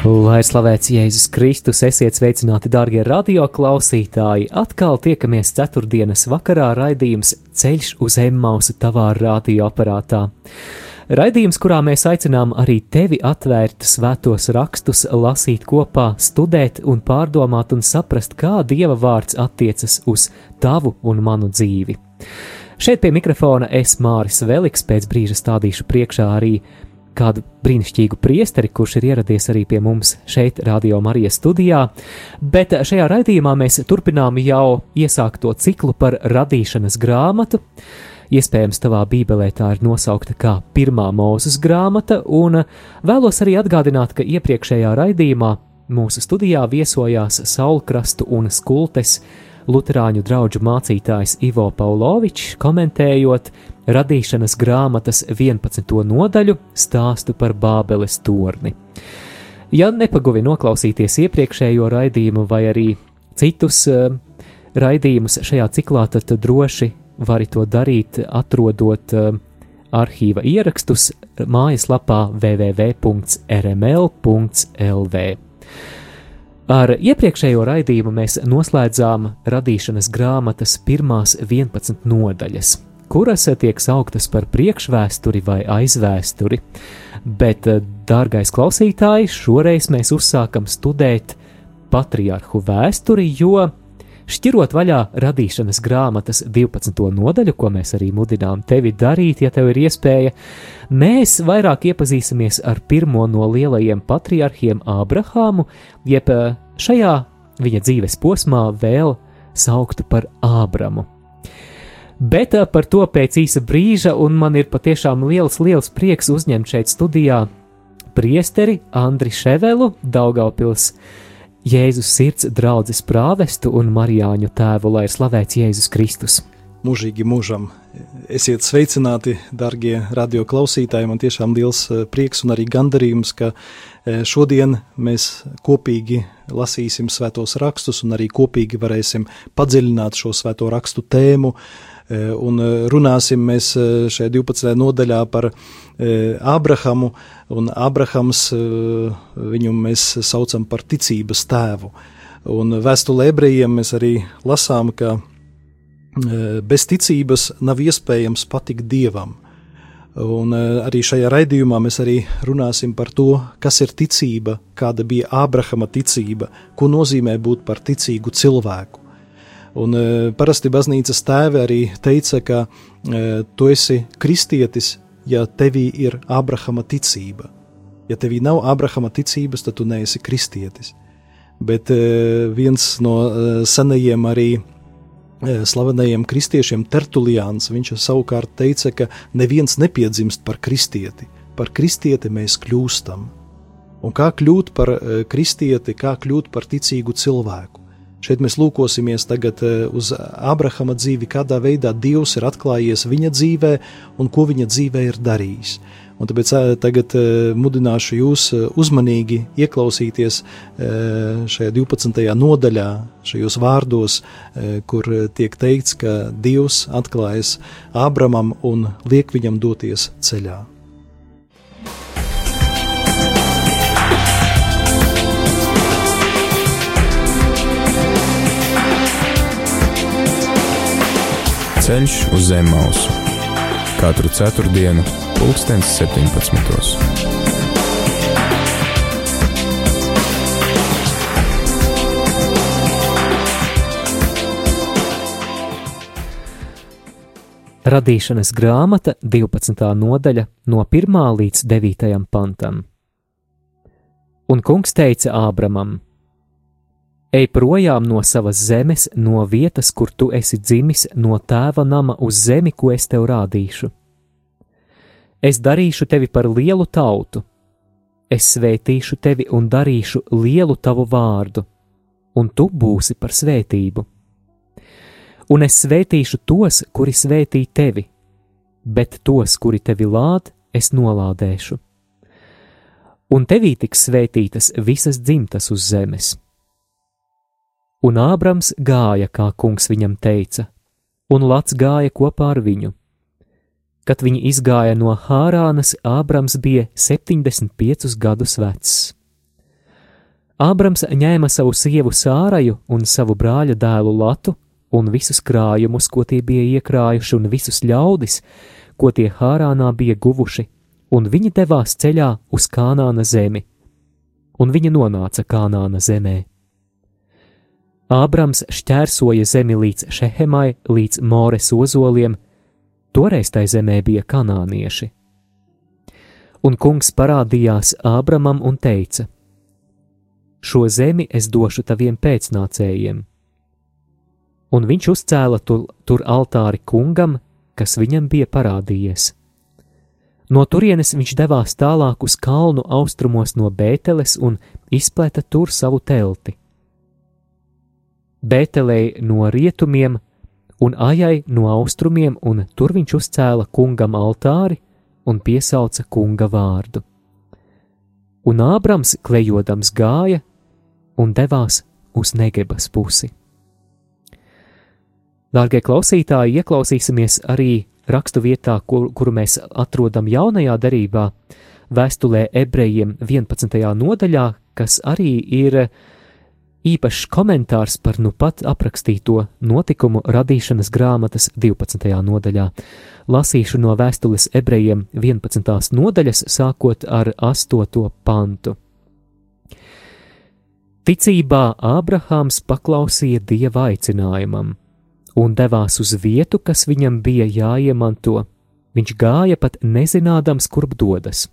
Lai slavēts Jēzus Kristus, esiet sveicināti, darbie radioklausītāji! Atkal tiekamies ceturtdienas vakarā raidījums Ceļš uz Emmausu tavā radioaparātā. Raidījums, kurā mēs aicinām arī tevi atvērt svētos rakstus, lasīt kopā, studēt un pārdomāt un saprast, kā Dieva vārds attiecas uz tavu un manu dzīvi. Šeit pie mikrofona es Māris Veliks pēc brīža stādīšu priekšā arī kādu brīnišķīgu priesteri, kurš ir ieradies arī pie mums šeit, Radio Marijas studijā. Bet šajā raidījumā mēs turpinām jau iesākto ciklu par radīšanas grāmatu. Iespējams, tavā bībelē tā ir nosaukta kā pirmā mūzes grāmata, un vēlos arī atgādināt, ka iepriekšējā raidījumā mūsu studijā viesojās Saulkrastu un Skultes Lutāņu draugu mācītājs Ivo Paulovičs, komentējot radīšanas grāmatas 11. nodaļu stāstu par Bābeles torni. Ja nepaguvi noklausīties iepriekšējo raidījumu vai arī citus uh, raidījumus šajā ciklā, tad droši vari to darīt, atrodot uh, arhīva ierakstus mājaslapā www.rml.lv. Ar iepriekšējo raidījumu mēs noslēdzām radīšanas grāmatas pirmās 11 nodaļas, kuras tiek sauktas par priekšvēsturi vai aizvēsturi. Bet, dārgais klausītāji, šoreiz mēs uzsākam studēt patriarhu vēsturi, jo Šķirot vaļā radīšanas grāmatas 12. nodaļu, ko mēs arī mudinām tevi darīt, ja tev ir iespēja, mēs vairāk iepazīsimies ar pirmo no lielajiem patriarchiem Ābrahāmu, jeb eh, šajā viņa dzīves posmā vēl sauktu par Ābramu. Bet eh, par to pēc īsa brīža, un man ir patiešām liels, liels prieks uzņemt šeit studijā priesteri Andri Ševelu, Daugaupils Jēzus sirds draudzes prāvestu un Marijāņu tēvu, lai ir slavēts Jēzus Kristus. Mūžīgi mūžam. Esiet sveicināti, darbie radioklausītāji. Man tiešām liels eh, prieks un arī gandarījums, ka eh, šodien mēs kopīgi lasīsim svētos rakstus un arī kopīgi varēsim padziļināt šo svēto rakstu tēmu. Eh, un runāsim mēs šajā 12. nodaļā par Ābrahamu, un Ābrahams viņu mēs saucam par ticības tēvu. Un vēstulē ebrejiem mēs arī lasām, ka bez ticības nav iespējams patikt dievam. Un arī šajā raidījumā mēs arī runāsim par to, kas ir ticība, kāda bija Ābrahama ticība, ko nozīmē būt par ticīgu cilvēku. Un parasti baznīcas tēvi arī teica, ka tu esi kristietis, ja tevī ir Ābrahama ticība. Ja tevī nav Ābrahama ticības, tad tu neesi kristietis. Bet eh, viens no senajiem arī slavenajiem kristiešiem, Tertuliāns, viņš savukārt teica, ka neviens nepiedzimst par kristieti. Par kristieti mēs kļūstam. Un kā kļūt par kristieti, kā kļūt par ticīgu cilvēku? Šeit mēs lūkosimies tagad eh, uz Abrahama dzīvi, kādā veidā Dievs ir atklājies viņa dzīvē un ko viņa dzīvē ir darījis. Un tāpēc eh, tagad eh, mudināšu jūs uzmanīgi ieklausīties šajā 12. nodaļā, šajos vārdos, kur tiek teikts, ka Dievs atklājas Ābramam un liek viņam doties ceļā. Ceļš uz zem mausu katru ceturtdienu, pulkstens 17. Radīšanas grāmata 12. nodaļa no 1. līdz 9. pantam. Un kungs teica Ābramam: Ej projām no savas zemes, no vietas, kur tu esi dzimis, no tēva nama uz zemi, ko es tev rādīšu. Es darīšu tevi par lielu tautu, es svētīšu tevi un darīšu lielu tavu vārdu, un tu būsi par svētību. Un es svētīšu tos, kuri svētī tevi, bet tos, kuri tevi lād, es nolādēšu. Un tevī tiks svētītas visas dzimtas uz zemes. Un Ābrams gāja, kā kungs viņam teica, un Lats gāja kopā ar viņu. Kad viņi izgāja no Hārānas, Ābrams bija 75 gadus vecs. Ābrams ņēma savu sievu Sāraju un savu brāļa dēlu Latu un visus krājumus, ko tie bija iekrājuši, un visus ļaudis, ko tie Hārānā bija guvuši, un viņi devās ceļā uz Kānāna zemi, un viņi nonāca Kānāna zemē. Ābrams šķērsoja zemi līdz Šehemai, līdz Mores ozoliem, toreiz tai zemē bija kanānieši. Un kungs parādījās Ābramam un teica: šo zemi es došu taviem pēcnācējiem. Un viņš uzcēla tur, tur altāri kungam, kas viņam bija parādījies. No turienes viņš devās tālāk uz kalnu austrumos no Bēteles un izplēta tur savu telti. Bētelei no rietumiem un ajai no austrumiem, un tur viņš uzcēla kungam altāri un piesauca kunga vārdu. Un Ābrams klejodams gāja un devās uz Negebas pusi. Dārgie klausītāji, ieklausīsimies arī rakstu vietā, kur, kuru mēs atrodam jaunajā derībā, vēstulē ebrejiem 11. nodaļā, kas arī ir īpašs komentārs par nu pat aprakstīto notikumu radīšanas grāmatas 12. nodaļā. Lasīšu no vēstules ebrejiem 11. nodaļas, sākot ar 8. pantu. Ticībā Ābrahāms paklausīja dieva aicinājumam un devās uz vietu, kas viņam bija jāiemanto. Viņš gāja pat nezinādams, kurp dodas.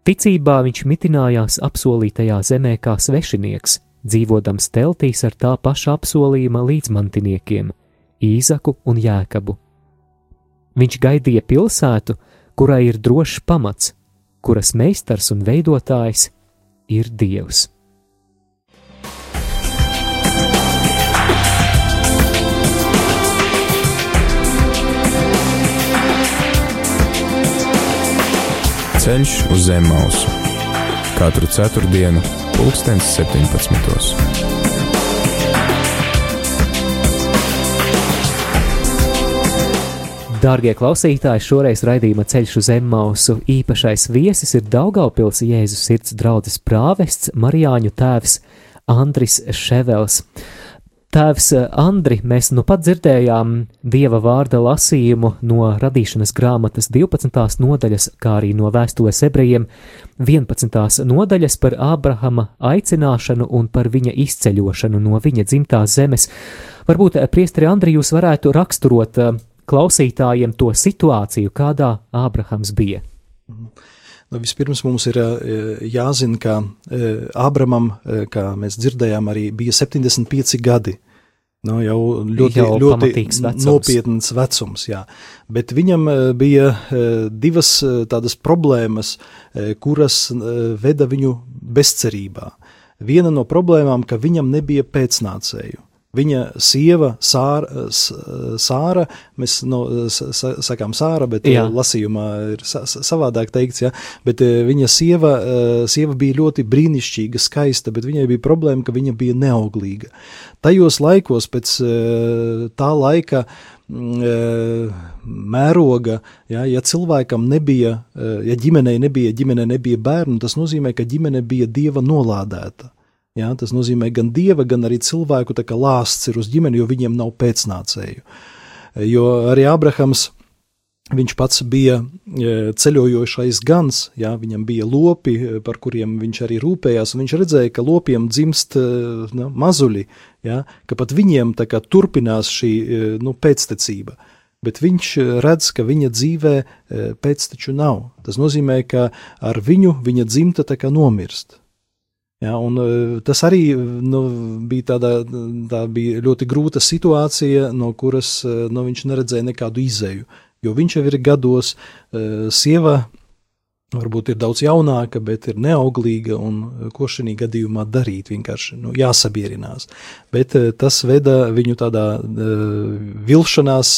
Ticībā viņš mitinājās apsolītajā zemē kā svešinieks, dzīvodams teltīs ar tā paša apsolījuma līdzmantiniekiem - Īzaku un Jēkabu. Viņš gaidīja pilsētu, kurai ir drošs pamats, kuras meistars un veidotājs ir Dievs. Ceļš uz zem mausu katru ceturtdienu, pulkstens 17. Dārgie klausītāji, šoreiz raidījuma ceļš uz Zemmausu īpašais viesis ir Daugaupils Jēzus sirds draudzes prāvests Marijāņu tēvs Andris Ševels. Tēvs Andri, mēs nu pat dzirdējām dieva vārda lasījumu no radīšanas grāmatas 12. nodaļas, kā arī no vēstules ebrejiem 11. nodaļas par Ābrahama aicināšanu un par viņa izceļošanu no viņa dzimtās zemes. Varbūt, eh, priesteri Andri, jūs varētu raksturot eh, klausītājiem to situāciju, kādā Ābrahams bija. Nu, vispirms mums ir jāzina, ka Ābramam, kā mēs dzirdējām, arī bija 75 gadi. Nu, jau ļoti, jau ļoti vecums. nopietns vecums, jā. Bet viņam bija divas tādas problēmas, kuras veda viņu bezcerībā. Viena no problēmām, ka viņam nebija pēcnācēju. Viņa sieva, Sāra, Sāra mēs no, sakām Sāra, bet jā. lasījumā ir savādāk teikts, ja, bet viņa sieva, sieva bija ļoti brīnišķīga, skaista, bet viņai bija problēma, ka viņa bija neauglīga. Tajos laikos, pēc tā laika mēroga, ja, ja cilvēkam nebija, ja ģimenei nebija, ģimenei nebija bērnu, tas nozīmē, ka ģimene bija dieva nolādēta. Ja, tas nozīmē gan dieva, gan arī cilvēku lāsts ir uz ģimeni, jo viņiem nav pēcnācēju. Jo arī Abrahams, viņš pats bija e, ceļojošais gans, ja, viņam bija lopi, e, par kuriem viņš arī rūpējās, viņš redzēja, ka lopiem dzimst e, nu, mazuļi, ja, ka pat viņiem kā, turpinās šī nu, pēctecība bet viņš redz, ka viņa dzīvē pēcteču nav. Tas nozīmē, ka ar viņu viņa dzimta tā kā nomirst. Ja, un, e, tas arī nu, bija, tāda, tā bija ļoti grūta situācija, no kuras e, nu, viņš neredzēja nekādu izēju. Jo viņš jau ir gados, e, sieva varbūt ir daudz jaunāka, bet ir neauglīga, ko šajā gadījumā darīt, vienkārši nu, jāsabierinās. Bet tas veda viņu tādā vilšanās,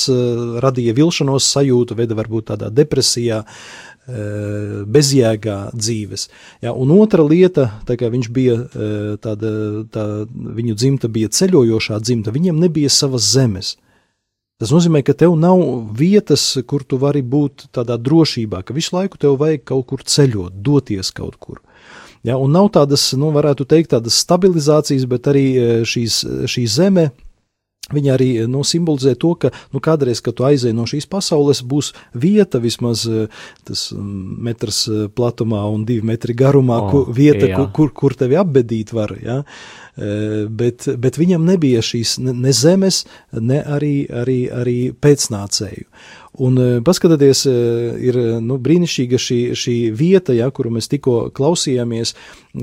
radīja vilšanos sajūtu, veda varbūt tādā depresijā, uh, bezjēgā dzīves. Ja, un otra lieta, tā kā viņš bija tāda, tā, viņu dzimta bija ceļojošā dzimta, viņiem nebija savas zemes. Tas nozīmē, ka tev nav vietas, kur tu vari būt tādā drošībā, ka visu laiku tev vajag kaut kur ceļot, doties kaut kur. Ja, un nav tādas, nu, varētu teikt, tādas stabilizācijas, bet arī e, šīs, šī zeme, Viņa arī nu, simbolizē to, ka nu, kādreiz, kad tu aizej no šīs pasaules, būs vieta vismaz e, tas metrs e, platumā un divi metri garumā, oh, kur, vieta, jā. kur, kur, kur tevi apbedīt var. Ja? Bet, bet viņam nebija šīs ne zemes, ne arī, arī, arī pēcnācēju. Un paskatieties, ir nu, brīnišķīga šī, šī vieta, ja, kuru mēs tikko klausījāmies,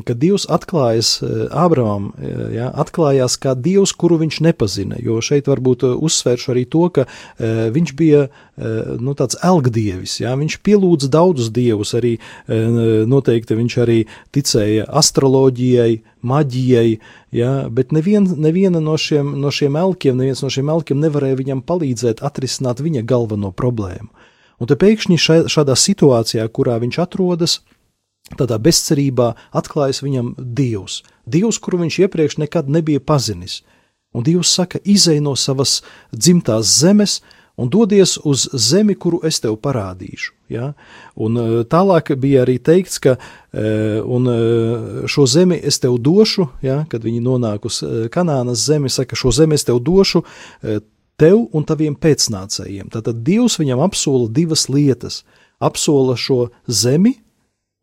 kad Dievs atklājas Ābramam, ja, atklājās kā Dievs, kuru viņš nepazina. Jo šeit varbūt uzsvēršu arī to, ka viņš bija nu, tāds elgdievis, ja, viņš pielūdza daudzus dievus, arī noteikti viņš arī ticēja astroloģijai, maģijai, ja, bet nevien, neviena no šiem, no šiem elkiem, neviens no šiem elkiem nevarēja viņam palīdzēt atrisināt viņa galveno problēmu. Un te pēkšņi šādā situācijā, kurā viņš atrodas, tādā bezcerībā, atklājas viņam Dievs. Dievs, kuru viņš iepriekš nekad nebija pazinis. Un Dievs saka, izej no savas dzimtās zemes, un dodies uz zemi, kuru es tev parādīšu. Ja? Un e, tālāk bija arī teikts, ka e, un, e, šo zemi es tev došu, ja? kad viņi nonāk uz Kanānas zemi, saka, šo zemi es tev došu tev un taviem pēcnācējiem. Tātad Dievs viņam apsola divas lietas. Apsola šo zemi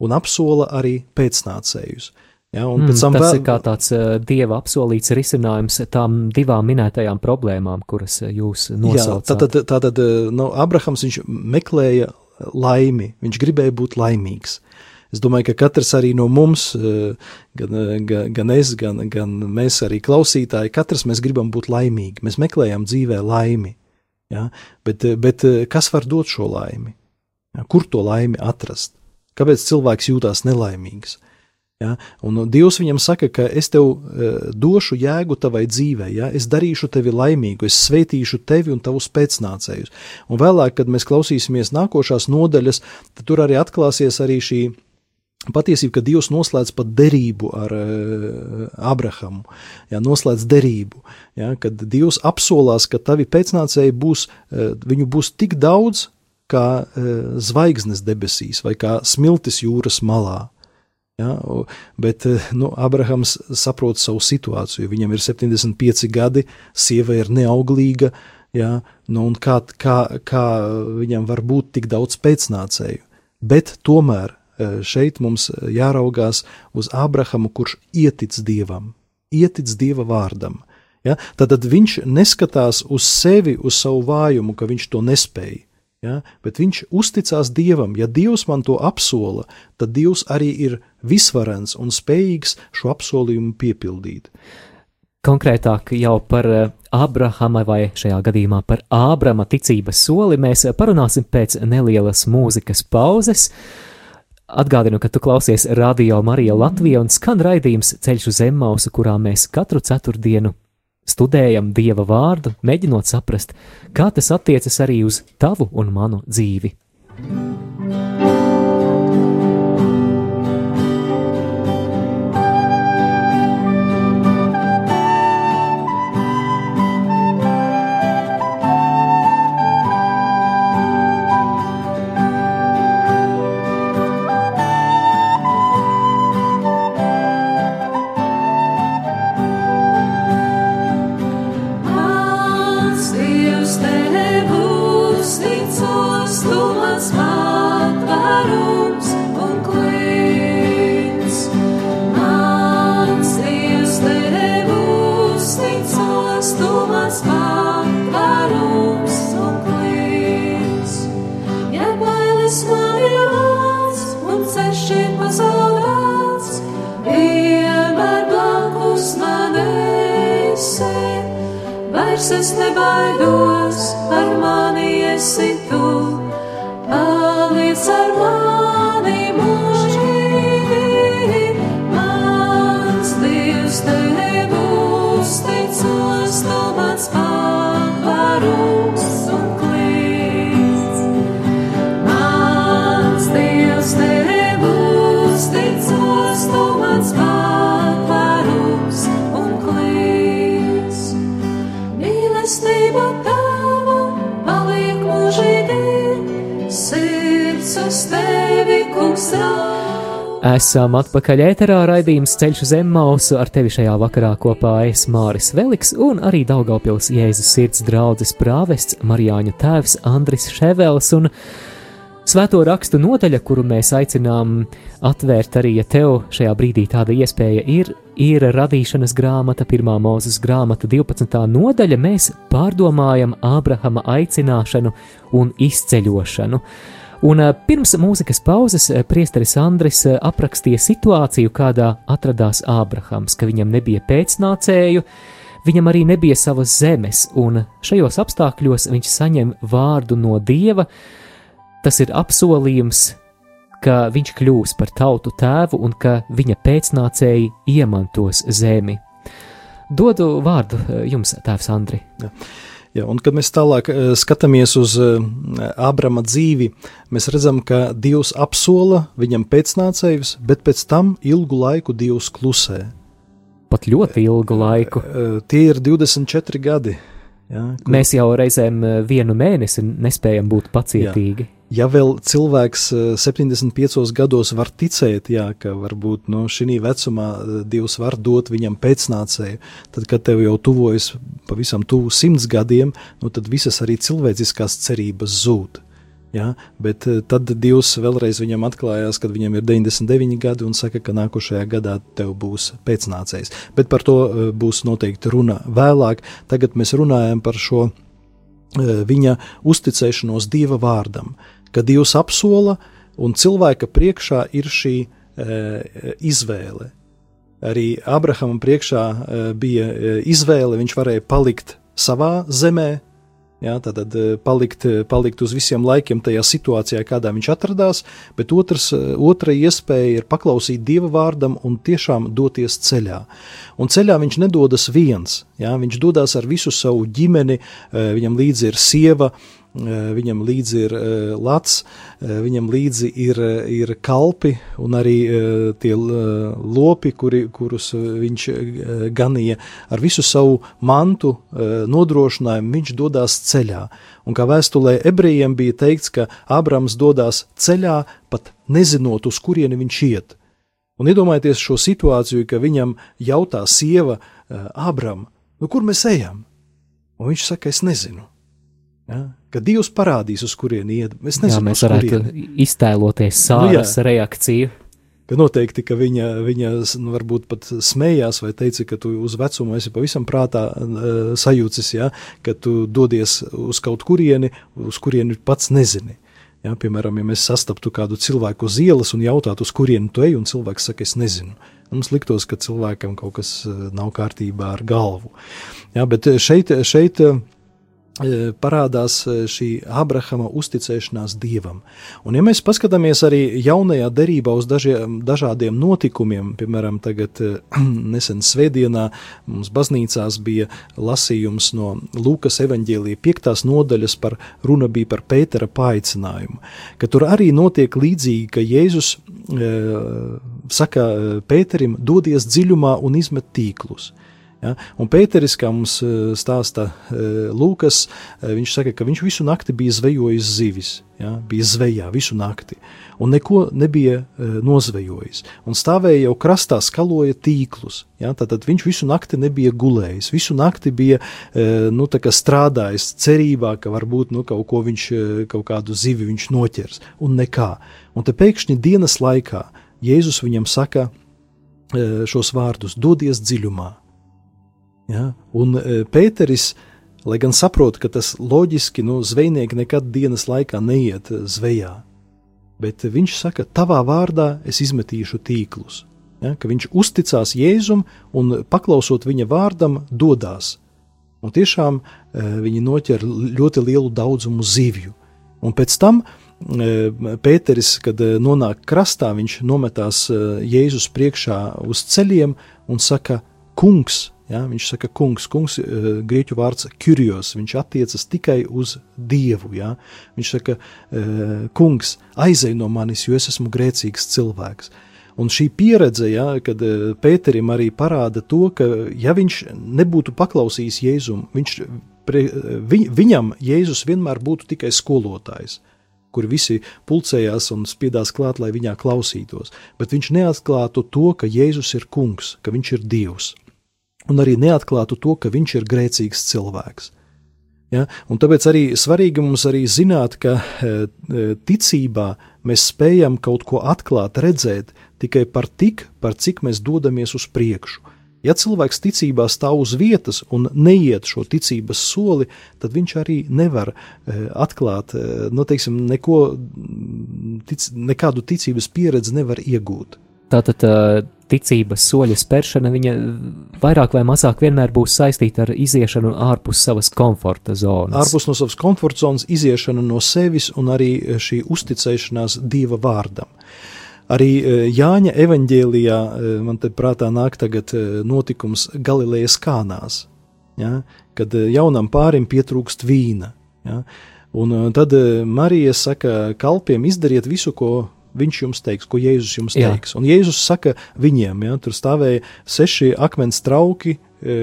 un apsola arī pēcnācējus. Ja, mm, tas vēl... ir kā tāds uh, dieva apsolīts risinājums tām divām minētajām problēmām, kuras jūs nosaucāt. Jā, tātad, tātad nu, Abrahams viņš meklēja laimi, viņš gribēja būt laimīgs. Es domāju, ka katrs arī no mums, gan, gan, gan es, gan, gan mēs arī klausītāji, katrs mēs gribam būt laimīgi. Mēs meklējam dzīvē laimi. Ja? Bet, bet kas var dot šo laimi? Ja? Kur to laimi atrast? Kāpēc cilvēks jūtās nelaimīgs? Ja? Un Dievs viņam saka, ka es tev uh, došu jēgu tavai dzīvei, ja? es darīšu tevi laimīgu, es svētīšu tevi un tavus pēcnācējus. Un vēlāk, kad mēs klausīsimies nākošās nodaļas, tad tur arī atklāsies arī šī patiesība, ka Dievs noslēdz pat derību ar uh, Abrahamu, ja? noslēdz derību, ja? kad Dievs apsolās, ka tavi pēcnācēji būs, uh, viņu būs tik daudz, kā uh, zvaigznes debesīs vai kā smiltis jūras malā. Ja, bet eh, nu, Abrahams saprot savu situāciju. Viņam ir 75 gadi, sieva ir neauglīga. Ja, nu, kā, kā, kā viņam var būt tik daudz pēcnācēju? Bet tomēr eh, šeit mums jāraugās uz Abrahamu, kurš ietic dievam, ietic dieva vārdam. Ja? Tad, tad viņš neskatās uz sevi, uz savu vājumu, ka viņš to nespēja. Ja? Bet viņš uzticās Dievam. Ja Dievs man to apsola, tad Dievs arī ir visvarens un spējīgs šo apsolījumu piepildīt. Konkrētāk jau par eh, Abrahama vai šajā gadījumā par Ābrama ticības soli mēs parunāsim pēc nelielas mūzikas pauzes. Atgādinu, ka tu klausies Radio Marija Latvija un skan raidījums Ceļš uz Zemmausu, kurā mēs katru ceturtdienu studējam Dieva vārdu, mēģinot saprast, kā tas attiecas arī uz tavu un manu dzīvi. Esam atpakaļ ēterā raidījums Ceļš uz Emmausu ar tevi šajā vakarā kopā es Māris Veliks un arī Daugaupils Jēzus sirds draudzes prāvests Marijāņa tēvs Andris Ševels un Svēto rakstu nodaļa, kuru mēs aicinām atvērt arī, ja tev šajā brīdī tāda iespēja ir, ir radīšanas grāmata, pirmā mūzes grāmata, 12. nodaļa. Mēs pārdomājam Ābrahama aicināšanu un izceļošanu. Un pirms mūzikas pauzes priesteris Andris aprakstīja situāciju, kādā atradās Ābrahams, ka viņam nebija pēcnācēju, viņam arī nebija savas zemes, un šajos apstākļos viņš saņem vārdu no Dieva, Tas ir apsolījums, ka viņš kļūs par tautu tēvu un ka viņa pēcnācēji iemantos zemi. Dodu vārdu eh, jums, Tēvs Andri. Ja. Ja, un, kad mēs tālāk uh, skatāmies uz uh, Ābrama dzīvi, mēs redzam, ka Dievs apsola viņam pēcnācējus, bet pēc tam ilgu laiku Dievs klusē. Pat ļoti ilgu laiku. Uh, tie ir 24 gadi. Ja, kur... Mēs jau reizēm vienu mēnesi nespējam būt pacietīgi. Ja ja vēl cilvēks 75 eh, gados var ticēt, jā, ka varbūt no nu, šī vecumā eh, Dievs var dot viņam pēcnācēju, tad, kad tev jau tuvojas pavisam tuvu simts gadiem, nu, tad visas arī cilvēciskās cerības zūd. Ja, bet eh, tad Dievs vēlreiz viņam atklājās, kad viņam ir 99 gadi, un saka, ka nākošajā gadā tev būs pēcnācējs. Bet par to būs noteikti runa vēlāk. Tagad mēs runājam par šo viņa uzticēšanos Dieva vārdam. Ka Dievs apsola un cilvēka priekšā ir šī e, izvēle. Arī Abrahamam priekšā e, bija izvēle, viņš varēja palikt savā zemē, Ja, tad palikt, palikt uz visiem laikiem tajā situācijā, kādā viņš atradās, bet otrs, otra iespēja ir paklausīt Dieva vārdam un tiešām doties ceļā. Un ceļā viņš nedodas viens, ja, viņš dodas ar visu savu ģimeni, viņam līdzi ir sieva, Eh, viņam līdzi ir eh, lats, eh, viņam līdzi ir, ir kalpi un arī tie lopi, kuri, kurus viņš ganīja ar visu savu mantu nodrošinājumu, viņš dodās ceļā. Un kā vēstulē ebrejiem bija teikts, ka Abrams dodās ceļā, pat nezinot, uz kurieni viņš iet. Un iedomājieties šo situāciju, ka viņam jautā sieva Abram, nu kur mēs ejam? Un viņš saka, es nezinu. Ja? Ka Dievs parādīs, uz kurieni iet. Es nezinu, jā, mēs varētu iztēloties sāras nu, reakciju. Ka noteikti, ka viņa, viņa nu, varbūt pat smējās vai teica, ka tu uz vecumu esi pavisam prātā uh, sajūcis, ja, ka tu dodies uz kaut kurieni, uz kurieni pats nezini. Ja, piemēram, ja mēs sastaptu kādu cilvēku uz ielas un jautātu, uz kurieni tu ej, un cilvēks saka, es nezinu. Mums liktos, ka cilvēkam kaut kas nav kārtībā ar galvu. Ja, bet šeit, šeit E, parādās e, šī Abrahama uzticēšanās dievam. Un, ja mēs paskatāmies arī jaunajā derībā uz dažiem, dažādiem notikumiem, piemēram, tagad e, nesen svētdienā mums baznīcās bija lasījums no Lūkas evaņģēlīja piektās nodaļas par runa bija par Pētera paaicinājumu, ka tur arī notiek līdzīgi, ka Jēzus e, saka Pēterim dodies dziļumā un izmet tīklus. Ja? Un Pēteris, kā mums eh, stāsta eh, Lūkas, eh, viņš saka, ka viņš visu nakti bija zvejojis zivis, ja? bija zvejā visu nakti, un neko nebija nozvejojis. Un stāvēja jau krastā, skaloja tīklus. Ja? Tad viņš visu nakti nebija gulējis, visu nakti bija nu, strādājis cerībā, ka varbūt nu, kaut, viņš, kaut kādu zivi viņš noķers, un nekā. Un te pēkšņi dienas laikā Jēzus viņam saka šos vārdus: dodies dziļumā Ja? Un e, Pēteris, lai gan saprot, ka tas loģiski, nu, zvejnieki nekad dienas laikā neiet e, zvejā, bet viņš saka, tavā vārdā es izmetīšu tīklus. Ja? Ka viņš uzticās Jēzum un paklausot viņa vārdam, dodas. Un tiešām e, viņi noķer ļoti lielu daudzumu zivju. Un pēc tam Pēteris, kad nonāk krastā, viņš nometās Jēzus priekšā uz ceļiem un saka: Kungs, Ja, viņš saka, kungs, kungs, eh, grieķu vārds kurijos, viņš attiecas tikai uz dievu. Ja. Viņš saka, eh, kungs, aizej no manis, jo es esmu grēcīgs cilvēks. Un šī pieredze, ja, kad eh, Pēterim arī parāda to, ka ja viņš nebūtu paklausījis Jēzum, viņš, pre, vi, viņam Jēzus vienmēr būtu tikai skolotājs kur visi pulcējās un spiedās klāt, lai viņā klausītos, bet viņš neatklātu to, ka Jēzus ir kungs, ka viņš ir Dievs, un arī neatklātu to, ka viņš ir grēcīgs cilvēks. Ja? Un tāpēc arī svarīgi mums arī zināt, ka e, e, ticībā mēs spējam kaut ko atklāt, redzēt tikai par tik, par cik mēs dodamies uz priekšu. Ja cilvēks ticībā stāv uz vietas un neiet šo ticības soli, tad viņš arī nevar e, atklāt, nu, teiksim, neko, tic, nekādu ticības pieredzi nevar iegūt. Tātad ticības soļa spēršana, viņa vairāk vai mazāk vienmēr būs saistīta ar iziešanu ārpus savas komforta zonas. Ārpus no savas komforta zonas, iziešana no sevis un arī šī uzticēšanās Dieva vārdam. Arī Jāņa evanģēlijā man te prātā nāk tagad notikums Galilejas kānās, ja, kad jaunam pārim pietrūkst vīna. Ja, un tad Marija saka kalpiem izdariet visu, ko viņš jums teiks, ko Jēzus jums teiks. Jā. Un Jēzus saka viņiem, ja, tur stāvēja seši akmens trauki e,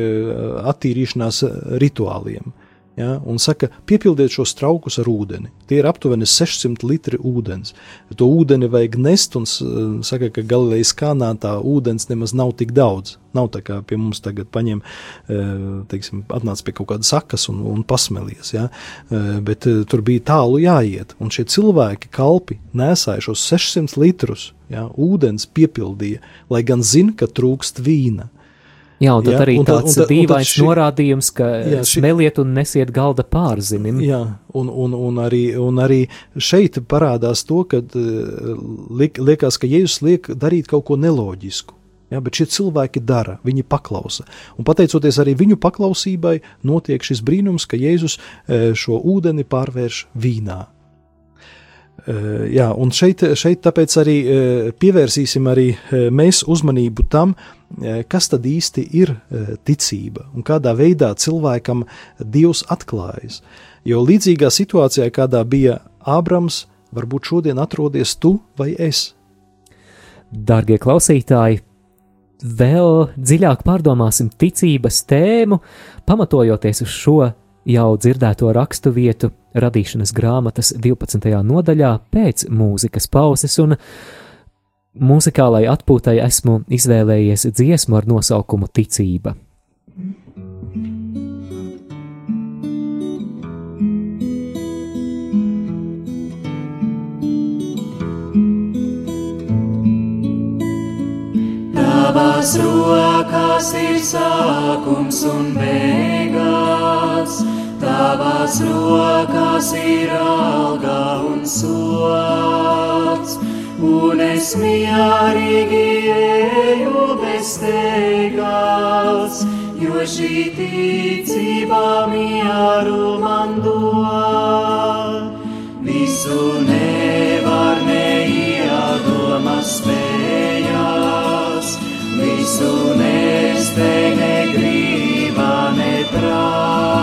attīrīšanās rituāliem. Ja, un saka, piepildiet šos traukus ar ūdeni. Tie ir aptuveni 600 litri ūdens. To ūdeni vajag nest, un saka, ka Galilejas kanā tā ūdens nemaz nav tik daudz. Nav tā kā pie mums tagad paņem, e, teiksim, atnāc pie kaut kādas sakas un, un pasmelies. Ja? E, bet tur bija tālu jāiet, un šie cilvēki, kalpi, nesāja šos 600 litrus ja, ūdens, piepildīja, lai gan zina, ka trūkst vīna. Jā, un tad jā, arī un tāds un, un, dīvains šī, norādījums, ka jā, šī, smeliet un nesiet galda pārzinim. Jā, un, un, un, arī, un arī šeit parādās to, ka eh, liek, liekas, ka Jēzus liek darīt kaut ko neloģisku. Ja, bet šie cilvēki dara, viņi paklausa. Un pateicoties arī viņu paklausībai, notiek šis brīnums, ka Jēzus eh, šo ūdeni pārvērš vīnā. Eh, jā, un šeit, šeit tāpēc arī pievērsīsim arī mēs uzmanību tam, kas tad īsti ir ticība un kādā veidā cilvēkam Dievs atklājas. Jo līdzīgā situācijā, kādā bija Ābrams, varbūt šodien atrodies tu vai es. Darbie klausītāji, vēl dziļāk pārdomāsim ticības tēmu, pamatojoties uz šo jau dzirdēto rakstu vietu radīšanas grāmatas 12. nodaļā pēc mūzikas pauzes, un mūzikālai atpūtai esmu izvēlējies dziesmu ar nosaukumu Ticība. Tavās rokās ir sākums un beigas, tavās rokās ir alga un sots, un es mierīgi eju bez teigas, jo šī ticība mieru man dod. Visu nevar neiedomas spējas, visu nespēj negrība neprāts.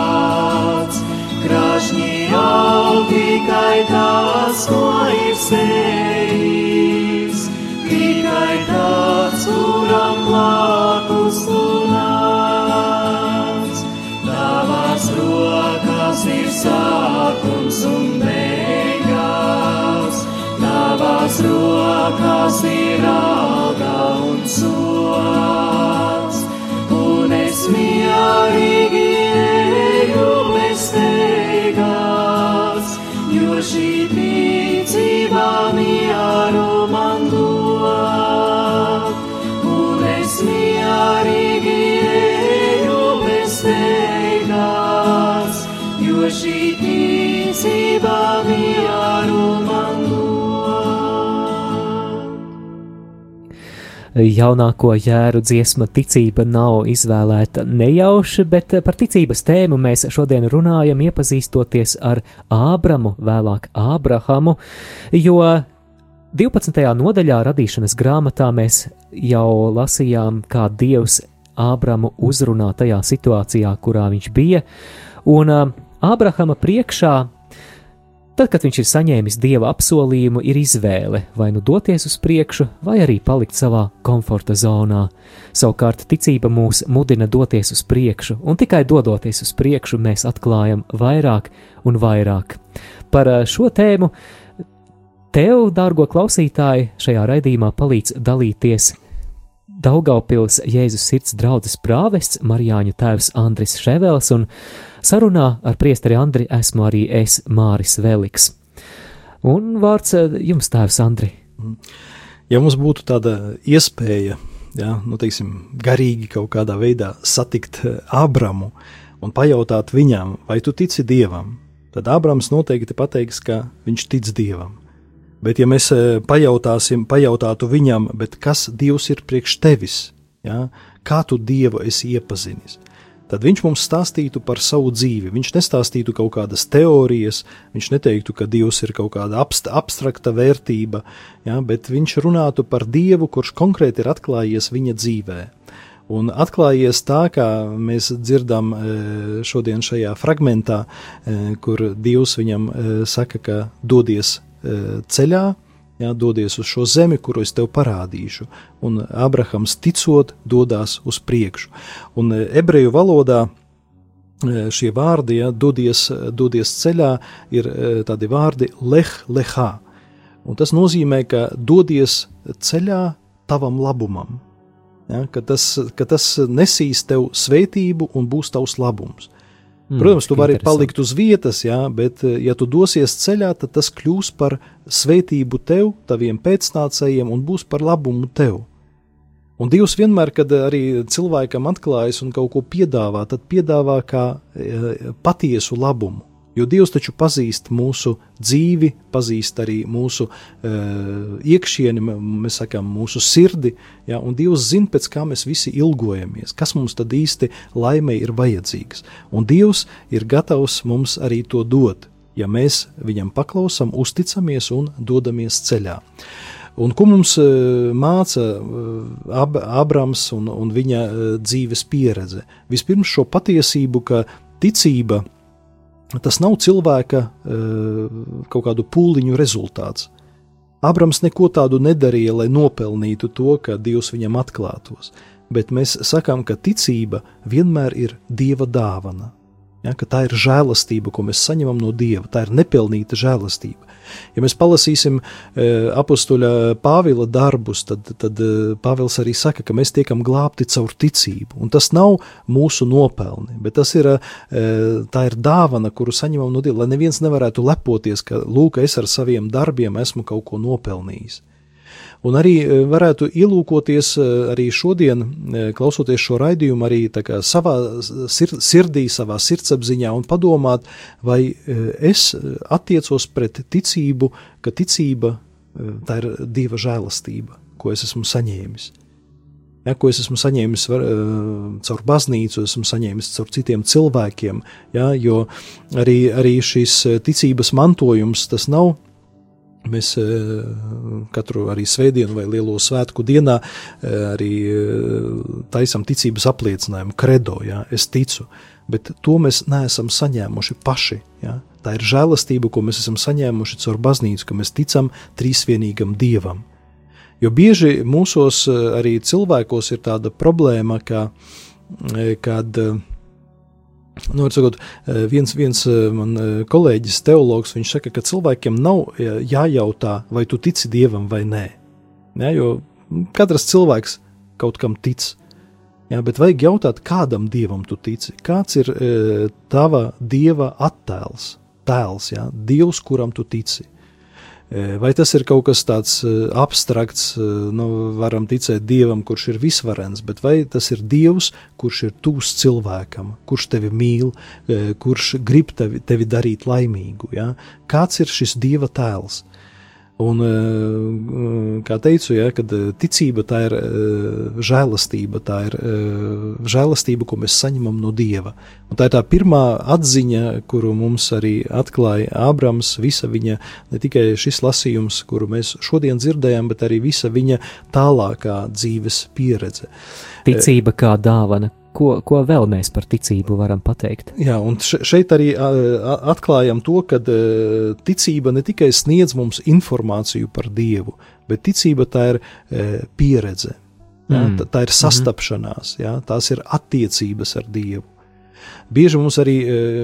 Krašņi jau tikai tas, ko ir sējis, rokās ir sākums un sots, un es mierīgi jaunāko jēru dziesma ticība nav izvēlēta nejauši, bet par ticības tēmu mēs šodien runājam, iepazīstoties ar Ābramu, vēlāk Ābrahamu, jo 12. nodaļā radīšanas grāmatā mēs jau lasījām, kā Dievs Ābramu uzrunā tajā situācijā, kurā viņš bija, un Ābrahama priekšā Tad, kad viņš ir saņēmis dieva apsolījumu, ir izvēle vai nu doties uz priekšu, vai arī palikt savā komforta zonā. Savukārt ticība mūs mudina doties uz priekšu, un tikai dodoties uz priekšu mēs atklājam vairāk un vairāk. Par šo tēmu Tev, dārgo klausītāji, šajā raidījumā palīdz dalīties Daugaupils Jēzus sirds draudzes prāvests Marijāņu tēvs Andris Ševels un sarunā ar priesteri Andri esmu arī es Māris Veliks. Un vārds eh, jums, tēvs Andri. Ja mums būtu tāda iespēja, ja, nu, teiksim, garīgi kaut kādā veidā satikt eh, Abramu un pajautāt viņam, vai tu tici Dievam, tad Abrams noteikti pateiks, ka viņš tic Dievam. Bet, ja mēs eh, pajautāsim, pajautātu viņam, kas Dievs ir priekš tevis, ja? kā tu Dievu esi iepazinis, tad viņš mums stāstītu par savu dzīvi. Viņš nestāstītu kaut kādas teorijas, viņš neteiktu, ka Dievs ir kaut kāda abst, abstrakta vērtība, ja? bet viņš runātu par Dievu, kurš konkrēti ir atklājies viņa dzīvē. Un atklājies tā, kā mēs dzirdam eh, šodien šajā fragmentā, eh, kur Dievs viņam saka, ka dodies E, ceļā, jā, dodies uz šo zemi, kuru es tev parādīšu. Un Abrahams ticot, dodas uz priekšu. Un e, ebreju valodā e, šie vārdi, ja, dodies, dodies ceļā, ir tādi vārdi leh, lehā. Un tas nozīmē, ka dodies ceļā tavam labumam. Ja, ka, tas, ka tas nesīs tev svētību un būs tavs labums. Mm, Protams, tu vari palikt uz vietas, jā, bet, eh, ja tu dosies ceļā, tad tas kļūs par svētību tev, taviem pēcnācējiem un būs par labumu tev. Un Dievs vienmēr, kad arī cilvēkam atklājas un kaut ko piedāvā, tad piedāvā kā e, patiesu labumu. Jo Dievs taču pazīst mūsu dzīvi, pazīst arī mūsu uh, iekšieni, mēs sakām, mūsu sirdi, ja, un Dievs zina, pēc kā mēs visi ilgojamies, kas mums tad īsti laimei ir vajadzīgs. Un Dievs ir gatavs mums arī to dot, ja mēs viņam paklausam, uzticamies un dodamies ceļā. Un ko mums uh, māca uh, Ab Abrams un, un viņa uh, dzīves pieredze? Vispirms šo patiesību, ka ticība ir tas nav cilvēka eh, kaut kādu pūliņu rezultāts. Abrams neko tādu nedarīja, lai nopelnītu to, ka Dievs viņam atklātos, bet mēs sakām, ka ticība vienmēr ir Dieva dāvana. Ja, tā ir žēlastība, ko mēs saņemam no Dieva. Tā ir nepelnīta žēlastība. Ja mēs palasīsim e, apakstuļa Pāvila darbus, tad, tad e, Pāvils arī saka, ka mēs tiekam glābti caur ticību. Un tas nav mūsu nopelni, bet ir, e, tā ir dāvana, kuru saņemam no Dieva, lai neviens nevarētu lepoties, ka, lūk, es ar saviem darbiem esmu kaut ko nopelnījis. Un arī e, varētu ielūkoties e, arī šodien, e, klausoties šo raidījumu, arī savā sir sirdī, savā sirdsapziņā un padomāt, vai es attiecos pret ticību, ka ticība tā ir Dieva žēlastība, ko es esmu saņēmis. Ja, ko es esmu saņēmis var, caur baznīcu, esmu saņēmis caur citiem cilvēkiem, ja, jo arī, arī šis ticības mantojums tas nav Mēs e, katru arī svētdienu vai lielo svētku dienā e, arī e, taisam ticības apliecinājumu, kredo, ja, es ticu, bet to mēs neesam saņēmuši paši. Ja. Tā ir žēlastība, ko mēs esam saņēmuši caur baznīcu, ka mēs ticam trīsvienīgam dievam. Jo bieži mūsos arī cilvēkos ir tāda problēma, ka, kad Nu, sakot, eh, viens, viens eh, man eh, kolēģis, teologs, viņš saka, ka cilvēkiem nav jājautā, vai tu tici dievam vai nē. Ja, jo katrs cilvēks kaut kam tic. Ja, bet vajag jautāt, kādam dievam tu tici? Kāds ir tava dieva attēls, tēls, ja, dievs, kuram tu tici? Vai tas ir kaut kas tāds abstrakts, nu, varam ticēt dievam, kurš ir visvarens, bet vai tas ir dievs, kurš ir tūs cilvēkam, kurš tevi mīl, kurš grib tevi, tevi darīt laimīgu? Ja? Kāds ir šis dieva tēls? Un, eh, kā teicu, ja, kad eh, ticība tā ir žēlastība, tā ir žēlastība, ko mēs saņemam no Dieva. Un tā ir tā pirmā atziņa, kuru mums arī atklāja Ābrams, visa viņa, ne tikai šis lasījums, kuru mēs šodien dzirdējām, bet arī visa viņa tālākā dzīves pieredze. Ticība kā dāvana, Ko, ko vēl mēs par ticību varam pateikt? Jā, un šeit arī atklājam to, ka ticība ne tikai sniedz mums informāciju par Dievu, bet ticība tā ir pieredze. Jā, mm. tā, tā ir mhm. sastapšanās, jā, tās ir attiecības ar Dievu. Bieži mums arī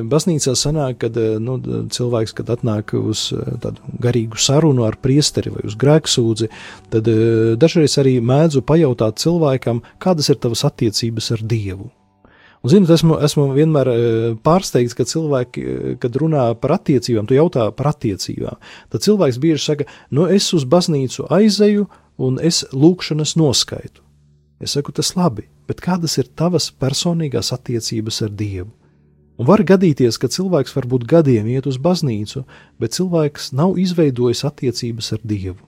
baznīcā sanāk, kad nu, cilvēks, kad atnāk uz tādu garīgu sarunu ar priesteri vai uz grēksūdzi, tad dažreiz arī mēdzu pajautāt cilvēkam, kādas ir tavas attiecības ar Dievu. Un, zinot, esmu, esmu vienmēr pārsteigts, ka cilvēki, kad runā par attiecībām, tu jautā par attiecībām, tad cilvēks bieži saka, nu es uz baznīcu aizeju un es lūkšanas noskaitu. Es saku, tas labi, bet kādas ir tavas personīgās attiecības ar Dievu? Un var gadīties, ka cilvēks varbūt gadiem iet uz baznīcu, bet cilvēks nav izveidojis attiecības ar Dievu.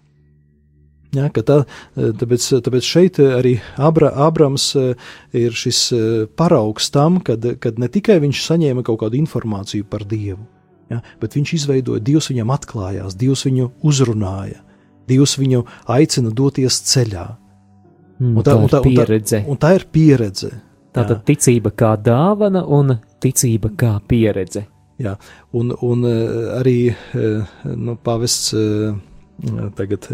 Ja, tā, tāpēc, tāpēc šeit arī Abra, Abrams e, ir šis e, paraugs tam, kad, kad ne tikai viņš saņēma kaut kādu informāciju par Dievu, ja, bet viņš izveidoja, Dievs viņam atklājās, Dievs viņu uzrunāja, Dievs viņu aicina doties ceļā. Mm, un tā, tā, un tā, pieredze. Un tā, un tā ir pieredze. Tātad ticība kā dāvana un ticība kā pieredze. Jā, un, un eh, arī eh, nu, pavests eh, tagad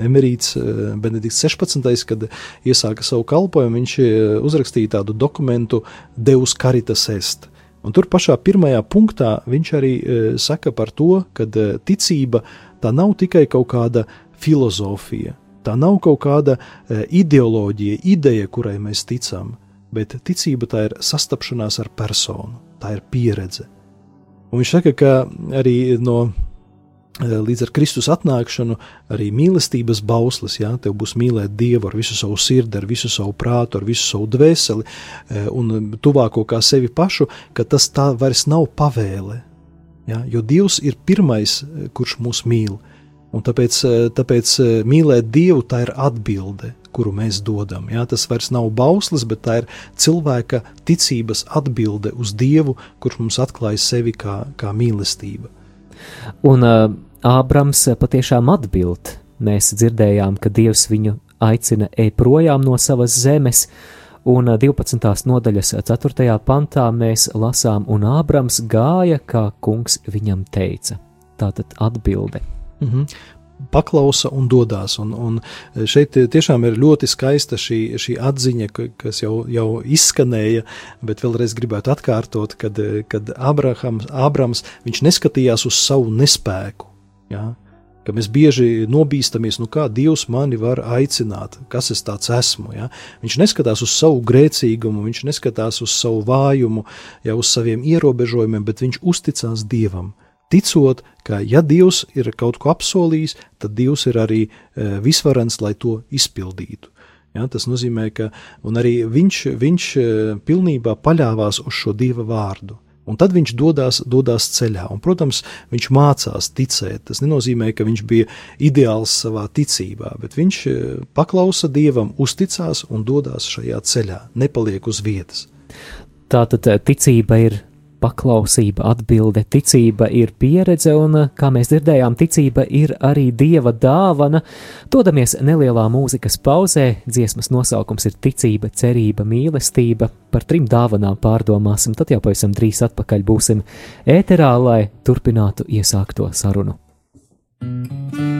emerīts Benedikts 16. kad iesāka savu kalpojumu, viņš uzrakstīja tādu dokumentu Deus Caritas Est. Un tur pašā pirmajā punktā viņš arī saka par to, ka ticība tā nav tikai kaut kāda filozofija, tā nav kaut kāda ideoloģija, ideja, kurai mēs ticam, bet ticība tā ir sastapšanās ar personu, tā ir pieredze. Un viņš saka, ka arī no līdz ar Kristus atnākšanu arī mīlestības bauslis, jā, tev būs mīlēt Dievu ar visu savu sirdi, ar visu savu prātu, ar visu savu dvēseli un tuvāko kā sevi pašu, ka tas tā vairs nav pavēle, jā, jo Dievs ir pirmais, kurš mūs mīl, un tāpēc, tāpēc mīlēt Dievu tā ir atbilde, kuru mēs dodam. Jā, tas vairs nav bauslis, bet tā ir cilvēka ticības atbilde uz Dievu, kurš mums atklāja sevi kā, kā mīlestība. Un uh, Ābrams patiešām atbild. Mēs dzirdējām, ka Dievs viņu aicina ej projām no savas zemes, un 12. nodaļas 4. pantā mēs lasām, un Ābrams gāja, kā kungs viņam teica. Tātad atbilde. Mm -hmm paklausa un dodas. Un, un šeit tiešām ir ļoti skaista šī, šī atziņa, kas jau, jau izskanēja, bet vēlreiz gribētu atkārtot, kad, kad Abrahams, Abrams neskatījās uz savu nespēku. Ja? Ka mēs bieži nobīstamies, nu kā Dievs mani var aicināt, kas es tāds esmu. Ja? Viņš neskatās uz savu grēcīgumu, viņš neskatās uz savu vājumu, jau uz saviem ierobežojumiem, bet viņš uzticās Dievam ticot, ka ja Dievs ir kaut ko apsolījis, tad Dievs ir arī e, visvarens, lai to izpildītu. Ja, tas nozīmē, ka arī viņš, viņš e, pilnībā paļāvās uz šo Dieva vārdu. Un tad viņš dodas, dodas ceļā. Un, protams, viņš mācās ticēt. Tas nenozīmē, ka viņš bija ideāls savā ticībā, bet viņš e, paklausa Dievam, uzticās un dodas šajā ceļā, nepaliek uz vietas. Tā tad ticība ir paklausība, atbilde, ticība ir pieredze, un, kā mēs dzirdējām, ticība ir arī dieva dāvana. Dodamies nelielā mūzikas pauzē, dziesmas nosaukums ir ticība, cerība, mīlestība. Par trim dāvanām pārdomāsim, tad jau pavisam drīz atpakaļ būsim ēterā, lai turpinātu iesākto sarunu. thank you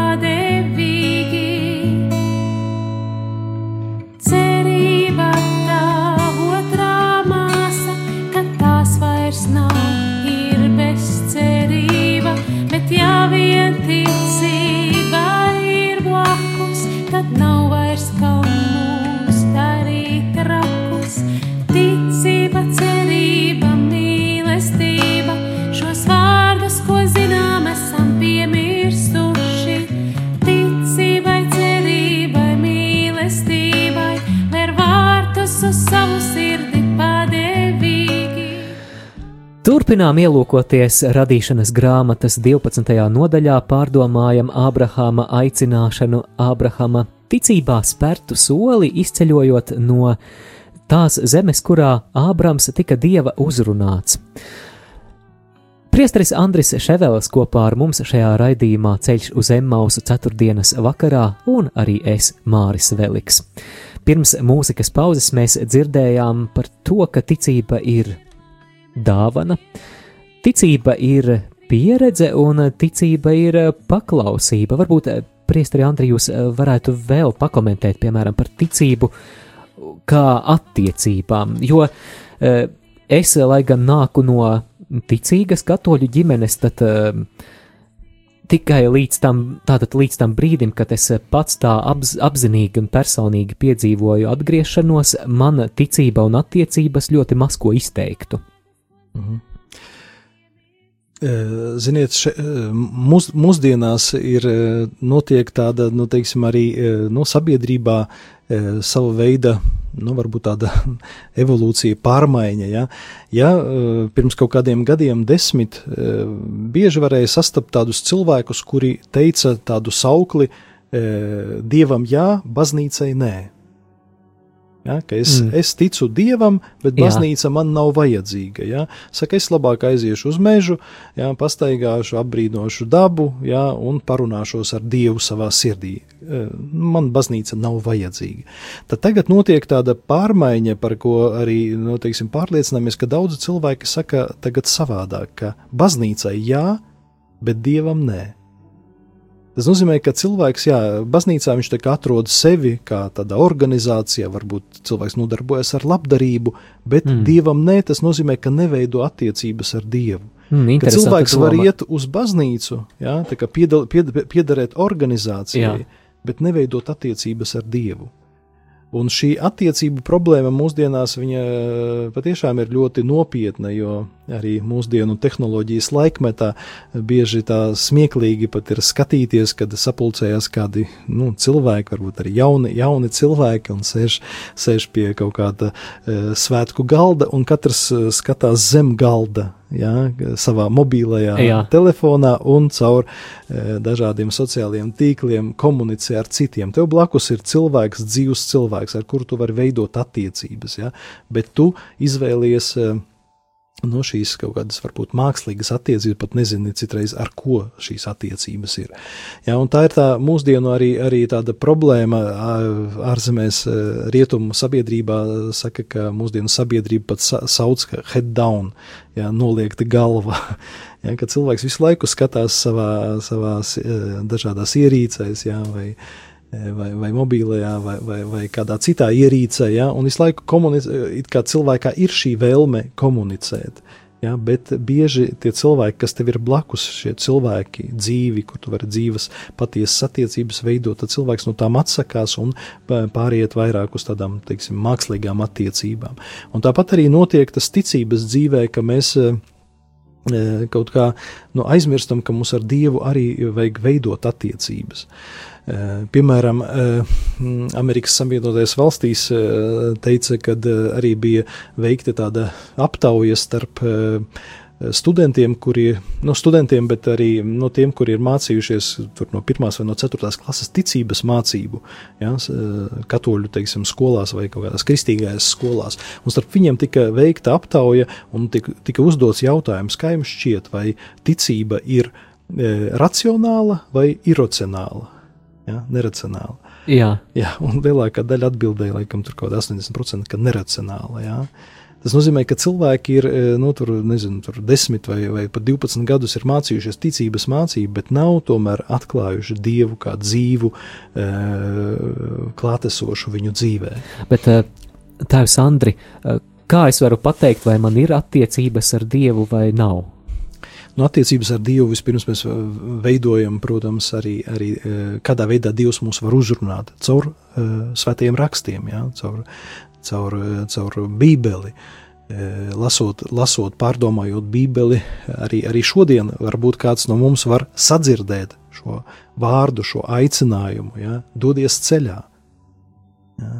Turpinām ielūkoties radīšanas grāmatas 12. nodaļā, pārdomājam Ābrahāma aicināšanu, Ābrahama ticībā spērtu soli, izceļojot no tās zemes, kurā Ābrams tika dieva uzrunāts. Priesteris Andris Ševelis kopā ar mums šajā raidījumā ceļš uz Emmausu ceturtdienas vakarā, un arī es Māris Veliks. Pirms mūzikas pauzes mēs dzirdējām par to, ka ticība ir dāvana. Ticība ir pieredze un ticība ir paklausība. Varbūt, eh, Priesteri Andri, jūs eh, varētu vēl pakomentēt, piemēram, par ticību kā attiecībām, jo eh, es, lai gan nāku no ticīgas katoļu ģimenes, tad tikai līdz tam, tātad līdz tam brīdim, kad es pats tā apz, apzinīgi un personīgi piedzīvoju atgriešanos, mana ticība un attiecības ļoti maz ko izteiktu. Mhm. Ziniet, še, mūs, mūsdienās ir notiek tāda, nu, teiksim, arī no sabiedrībā sava veida, nu, varbūt tāda evolūcija, pārmaiņa. Ja, ja pirms kaut kādiem gadiem, desmit, bieži varēja sastapt tādus cilvēkus, kuri teica tādu saukli dievam jā, baznīcai nē. Ja, es, mm. es ticu dievam, bet baznīca Jā. man nav vajadzīga. Ja. Saka, es labāk aiziešu uz mežu, ja, pastaigāšu, apbrīnošu dabu ja, un parunāšos ar dievu savā sirdī. E, man baznīca nav vajadzīga. Tad tagad notiek tāda pārmaiņa, par ko arī nu, teiksim, pārliecināmies, ka daudzi cilvēki saka tagad savādāk, ka baznīcai jā, bet dievam nē. Tas nozīmē, ka cilvēks, jā, baznīcā viņš atrod sevi kā tādā organizācijā, varbūt cilvēks nodarbojas ar labdarību, bet mm. dievam nē, tas nozīmē, ka neveido attiecības ar dievu. Mm, ka cilvēks doma. var iet uz baznīcu, jā, piedal, pied, piederēt organizācijai, jā. bet neveidot attiecības ar dievu. Un šī attiecību problēma mūsdienās patiešām ir ļoti nopietna, jo arī mūsdienu tehnoloģijas laikmetā bieži tā smieklīgi pat ir skatīties, kad sapulcējas kādi nu, cilvēki, varbūt arī jauni, jauni cilvēki, un sēž, sēž pie kaut kāda e, svētku galda, un katrs e, skatās zem galda ja, savā mobilajā Jā. telefonā un caur e, dažādiem sociālajiem tīkliem komunicē ar citiem. Tev blakus ir cilvēks, dzīves cilvēks, ar kuru tu vari veidot attiecības, ja, bet tu izvēlies. E, no šīs kaut kādas varbūt mākslīgas attiecības, pat nezinu citreiz, ar ko šīs attiecības ir. Ja, tā ir tā mūsdienu arī, arī tāda problēma ārzemēs, rietumu sabiedrībā saka, ka mūsdienu sabiedrība pat sauc, ka head down, ja, noliekta galva. Ja, ka cilvēks visu laiku skatās savā, savās dažādās ierīcēs, ja, vai, vai, vai mobilajā, vai, vai, vai kādā citā ierīcē, ja, un visu laiku komunicēt, kā cilvēkā ir šī vēlme komunicēt. Ja, bet bieži tie cilvēki, kas tev ir blakus, šie cilvēki, dzīvi, kur tu vari dzīves, patiesas attiecības veidot, tad cilvēks no tām atsakās un pāriet vairāk uz tādām, teiksim, mākslīgām attiecībām. Un tāpat arī notiek tas ticības dzīvē, ka mēs kaut kā nu, aizmirstam, ka mums ar Dievu arī vajag veidot attiecības. Uh, piemēram, eh, Amerikas Savienotajās valstīs eh, teica, ka arī bija veikta tāda aptauja starp studentiem, kuri, no studentiem, bet arī no tiem, kuri ir mācījušies no pirmās vai no ceturtās klases ticības mācību, ja, katoļu, teiksim, skolās vai kaut kādās kristīgajās skolās. Un starp viņiem tika veikta aptauja un tika, tika uzdots jautājums, kā jums šķiet, vai ticība ir e, racionāla vai iracionāla ja, neracionāli. Jā. jā, un lielākā daļa atbildēja, laikam, tur kaut kāda 80%, ka neracionāla. Jā. Tas nozīmē, ka cilvēki ir e, nu, tur, nezinu, tur 10 vai, vai pat 12 gadus ir mācījušies ticības mācību, bet nav tomēr atklājuši dievu kā dzīvu, e, klātesošu viņu dzīvē. Bet, e, Tēvs Andri, kā es varu pateikt, vai man ir attiecības ar dievu vai nav? Nu, attiecības ar Dievu vispirms mēs uh, veidojam, protams, arī, arī uh, kādā veidā Dievs mūs var uzrunāt caur uh, svētajiem rakstiem, ja, caur, caur, uh, caur Bībeli. Lasot, lasot, pārdomājot Bībeli, arī, arī šodien varbūt kāds no mums var sadzirdēt šo vārdu, šo aicinājumu, ja, dodies ceļā. Ja.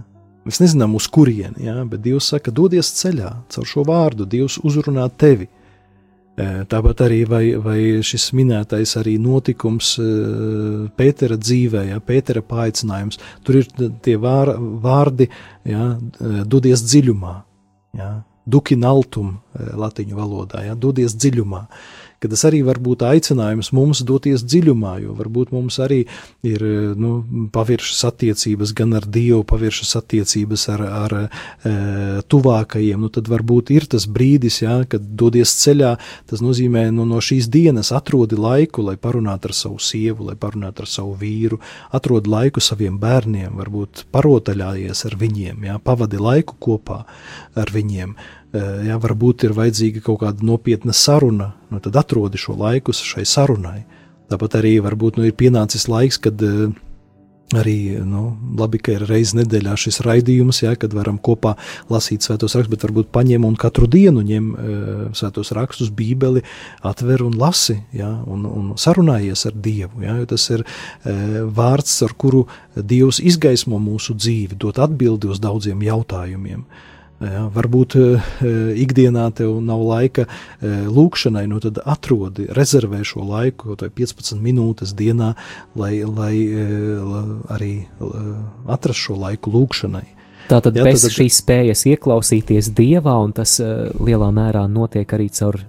Mēs nezinām, uz kurieni, ja, bet Dievs saka, dodies ceļā, caur šo vārdu Dievs uzrunā tevi. Tāpat arī vai, vai šis minētais arī notikums Pētera dzīvē, ja, Pētera paaicinājums, tur ir tie vār, vārdi, ja, dodies dziļumā, ja, dukinaltum latiņu valodā, ja, dodies dziļumā. Uh, ka tas arī var būt aicinājums mums doties dziļumā, jo varbūt mums arī ir nu, paviršas attiecības gan ar Dievu, paviršas attiecības ar, ar e, tuvākajiem. Nu, tad varbūt ir tas brīdis, jā, kad dodies ceļā, tas nozīmē nu, no šīs dienas atrodi laiku, lai parunātu ar savu sievu, lai parunātu ar savu vīru, atrodi laiku saviem bērniem, varbūt parotaļājies ar viņiem, jā, pavadi laiku kopā ar viņiem. Eh, ja varbūt ir vajadzīga kaut kāda nopietna saruna, nu tad atrodi šo laiku šai sarunai. Tāpat arī varbūt nu, ir pienācis laiks, kad uh, arī nu, labi, ka ir reizes nedēļā šis raidījums, ja, kad varam kopā lasīt svētos rakstus, bet varbūt paņem un katru dienu ņem uh, svētos rakstus, bībeli, atver un lasi, ja, un, un sarunājies ar Dievu. Ja, tas ir vārds, ar kuru Dievs izgaismo mūsu dzīvi, dot atbildi uz daudziem jautājumiem. Ja, varbūt uh, ikdienā tev nav laika uh, lūkšanai, nu tad atrodi, rezervē šo laiku, kaut vai 15 minūtes dienā, lai, lai arī atrastu šo laiku lūkšanai. Tātad ja, bez tad, šīs spējas ieklausīties dievā, un tas uh, lielā mērā notiek arī caur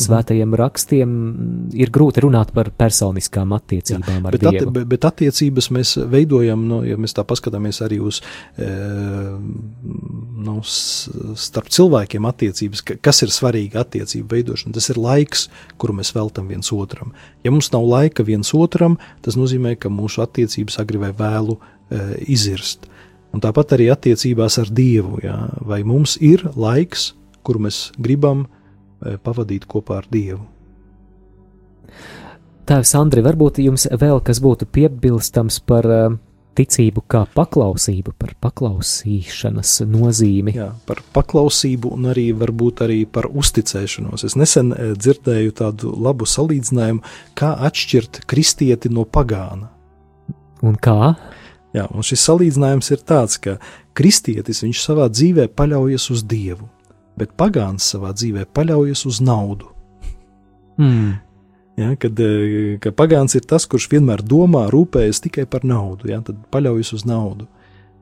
svētajiem rakstiem ir grūti runāt par personiskām attiecībām Jā, ar bet Dievu. At, bet, attiecības mēs veidojam, nu, ja mēs tā paskatāmies arī uz e, nu, starp cilvēkiem attiecības, kas ir svarīga attiecība veidošana, tas ir laiks, kuru mēs veltam viens otram. Ja mums nav laika viens otram, tas nozīmē, ka mūsu attiecības agri vai vēlu e, izirst. Un tāpat arī attiecībās ar Dievu, jā, vai mums ir laiks, kuru mēs gribam Eh, pavadīt kopā ar Dievu. Tēvs Andri, varbūt jums vēl kas būtu piebilstams par uh, ticību kā paklausību, par paklausīšanas nozīmi. Jā, par paklausību un arī varbūt arī par uzticēšanos. Es nesen eh, dzirdēju tādu labu salīdzinājumu, kā atšķirt kristieti no pagāna. Un kā? Jā, un šis salīdzinājums ir tāds, ka kristietis savā dzīvē paļaujas uz Dievu bet pagāns savā dzīvē paļaujas uz naudu. Mm. Ja, kad, eh, kad pagāns ir tas, kurš vienmēr domā, rūpējas tikai par naudu, ja, tad paļaujas uz naudu.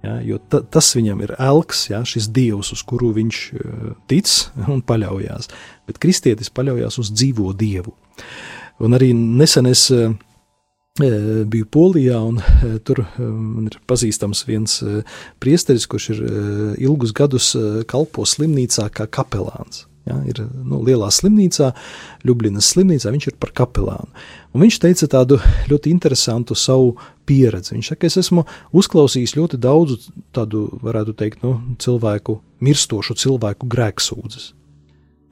Ja, jo ta, tas viņam ir elks, ja, šis dievs, uz kuru viņš uh, tic un paļaujas. Bet kristietis paļaujas uz dzīvo dievu. Un arī nesen es uh, biju Polijā, un tur man ir pazīstams viens priesteris, kurš ir ilgus gadus kalpo slimnīcā kā kapelāns. Ja, ir nu, lielā slimnīcā, Ljubljanas slimnīcā, viņš ir par kapelānu. Un viņš teica tādu ļoti interesantu savu pieredzi. Viņš saka, es esmu uzklausījis ļoti daudzu tādu, varētu teikt, nu, cilvēku, mirstošu cilvēku grēksūdzes.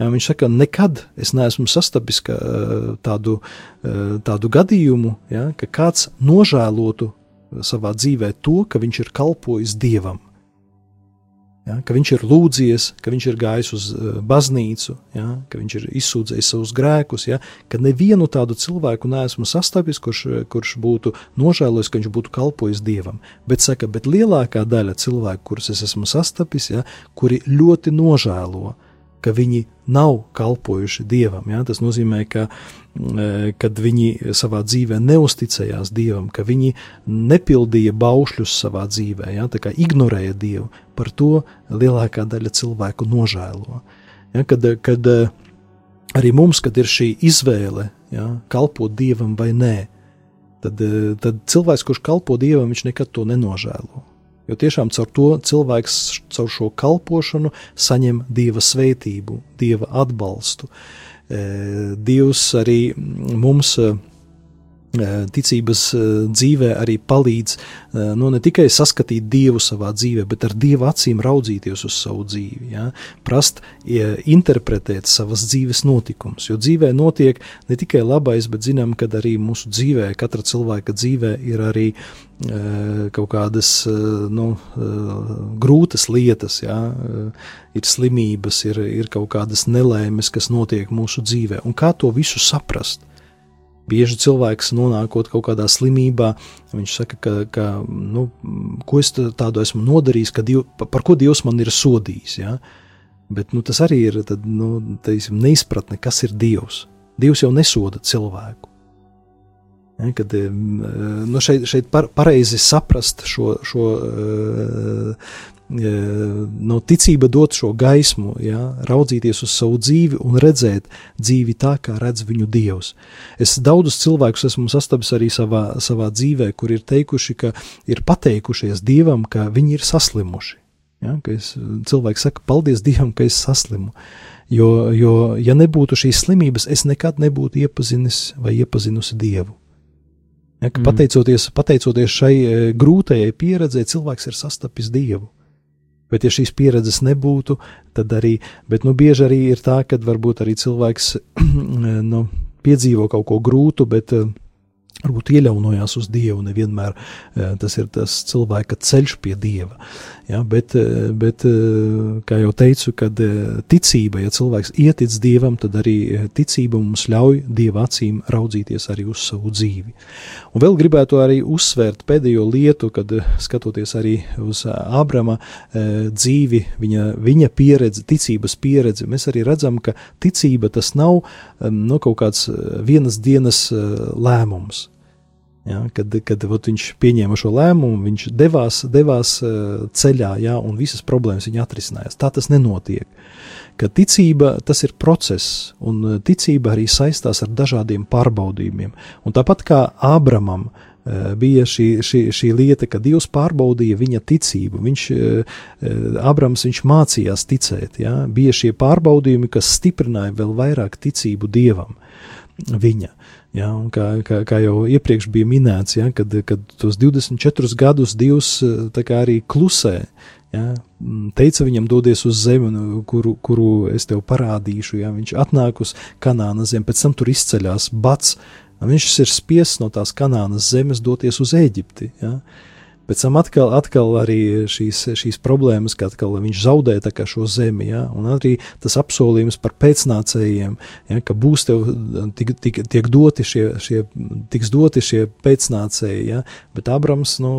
Viņš saka, nekad es neesmu sastapis ka, eh, tādu, eh, tādu gadījumu, ja, ka kāds nožēlotu savā dzīvē to, ka viņš ir kalpojis dievam. Ja, ka viņš ir lūdzies, ka viņš ir gājis uz eh, baznīcu, ja, ka viņš ir izsūdzējis savus grēkus, ja, ka nevienu tādu cilvēku neesmu sastapis, kurš, kurš būtu nožēlojis, ka viņš būtu kalpojis dievam. Bet, saka, bet lielākā daļa cilvēku, kurus es esmu sastapis, ja, kuri ļoti nožēlo, ka viņi nav kalpojuši dievam. Ja? Tas nozīmē, ka e, kad viņi savā dzīvē neusticējās dievam, ka viņi nepildīja baušļus savā dzīvē, ja? tā kā ignorēja dievu, par to lielākā daļa cilvēku nožēlo. Ja? Kad, kad e, arī mums, kad ir šī izvēle, ja? kalpot dievam vai nē, tad, e, tad cilvēks, kurš kalpo dievam, viņš nekad to nenožēlo. Jo tiešām caur to cilvēks, caur šo kalpošanu, saņem dieva svētību, dieva atbalstu. E, Dievs arī mums e, ticības e, dzīvē arī palīdz nu, ne tikai saskatīt Dievu savā dzīvē, bet ar Dieva acīm raudzīties uz savu dzīvi, ja? prast interpretēt savas dzīves notikumus, jo dzīvē notiek ne tikai labais, bet zinām, ka arī mūsu dzīvē, katra cilvēka dzīvē ir arī kaut kādas nu, grūtas lietas, jā, ir slimības, ir, ir kaut kādas nelaimes, kas notiek mūsu dzīvē, un kā to visu saprast. Bieži cilvēks nonākot kaut kādā slimībā, viņš saka, ka, ka nu, ko es tādu esmu nodarījis, ka diev, par ko Dievs man ir sodījis. Ja? Bet nu, tas arī ir tad, nu, teiksim, neizpratne, kas ir Dievs. Dievs jau nesoda cilvēku. Ja, kad, nu, šeit šeit par, pareizi saprast šo, šo no ticība dot šo gaismu, ja, raudzīties uz savu dzīvi un redzēt dzīvi tā, kā redz viņu dievs. Es daudzus cilvēkus esmu sastapis arī savā, savā dzīvē, kur ir teikuši, ka ir pateikušies dievam, ka viņi ir saslimuši. Ja, es, cilvēki saka, paldies dievam, ka es saslimu. Jo, jo, ja nebūtu šīs slimības, es nekad nebūtu iepazinis vai iepazinusi dievu. Ja, mm. pateicoties, pateicoties šai grūtajai pieredzē, cilvēks ir sastapis dievu. Bet, ja šīs pieredzes nebūtu, tad arī, bet nu, bieži arī ir tā, ka varbūt arī cilvēks nu, piedzīvo kaut ko grūtu, bet uh, varbūt iejaunojās uz Dievu. Nevienmēr eh, tas ir tas cilvēka ceļš pie Dieva. Ja, bet, eh, bet, eh, kā jau teicu, kad ticība, ja cilvēks ietic Dievam, tad arī ticība mums ļauj Dieva acīm raudzīties arī uz savu dzīvi. Un vēl gribētu arī uzsvērt pēdējo lietu, kad skatoties arī uz Ābrama dzīvi, viņa, viņa pieredzi, ticības pieredzi, mēs arī redzam, ka ticība tas nav nu, kaut kāds vienas dienas lēmums. Ja, kad kad ot, viņš pieņēma šo lēmumu, viņš devās, devās uh, ceļā, ja, un visas problēmas viņa atrisinājās. Tā tas nenotiek. Ka ticība tas ir process, un uh, ticība arī saistās ar dažādiem pārbaudījumiem. Un tāpat kā Ābramam uh, bija šī, šī, šī lieta, ka Dievs pārbaudīja viņa ticību, viņš, Ābrams, viņš mācījās ticēt, ja, bija šie pārbaudījumi, kas stiprināja vēl vairāk ticību Dievam viņa. Ja, kā, kā, kā jau iepriekš bija minēts, ja, kad, kad tos 24 gadus Dievs arī klusē, ja, teica viņam, dodies uz zemi, nu, kuru, kuru es tev parādīšu. Ja, viņš atnāk uz Kanānas zemi, pēc tam tur izceļās bats. Viņš ir spiests no tās Kanānas zemes doties uz Eģipti. Ja. Pēc tam atkal, atkal arī šīs, šīs problēmas, ka atkal viņš zaudē šo zemi, ja, un arī tas apsolījums par pēcnācējiem, ja, ka būs tev tik, tik, tiek doti šie, šie, tiks doti šie pēcnācēji, ja, bet Abrams, nu,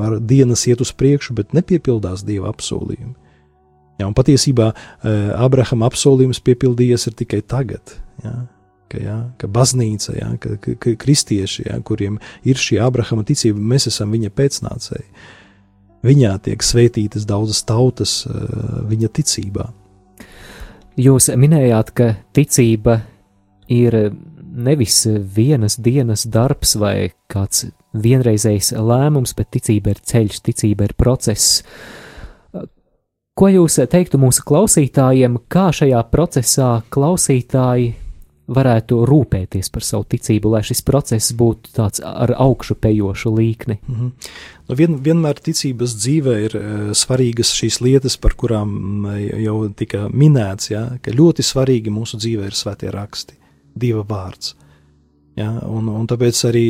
ar dienas iet uz priekšu, bet nepiepildās Dieva apsolījumi. Ja, un patiesībā eh, Abrahama apsolījums piepildījies tikai tagad. Ja ka, ja, ka baznīca, ja, ka, ka, ka kristieši, ja, kuriem ir šī Abrahama ticība, mēs esam viņa pēcnācēji. Viņā tiek svētītas daudzas tautas eh, viņa ticībā. Jūs minējāt, ka ticība ir nevis vienas dienas darbs vai kāds vienreizējs lēmums, bet ticība ir ceļš, ticība ir process. Ko jūs teiktu mūsu klausītājiem, kā šajā procesā klausītāji varētu rūpēties par savu ticību, lai šis process būtu tāds ar augšu pejošu līkni. Mm -hmm. nu, vien, vienmēr ticības dzīvē ir uh, svarīgas šīs lietas, par kurām uh, jau tika minēts, ja, ka ļoti svarīgi mūsu dzīvē ir svētie raksti, Dieva vārds. Ja, un, un tāpēc arī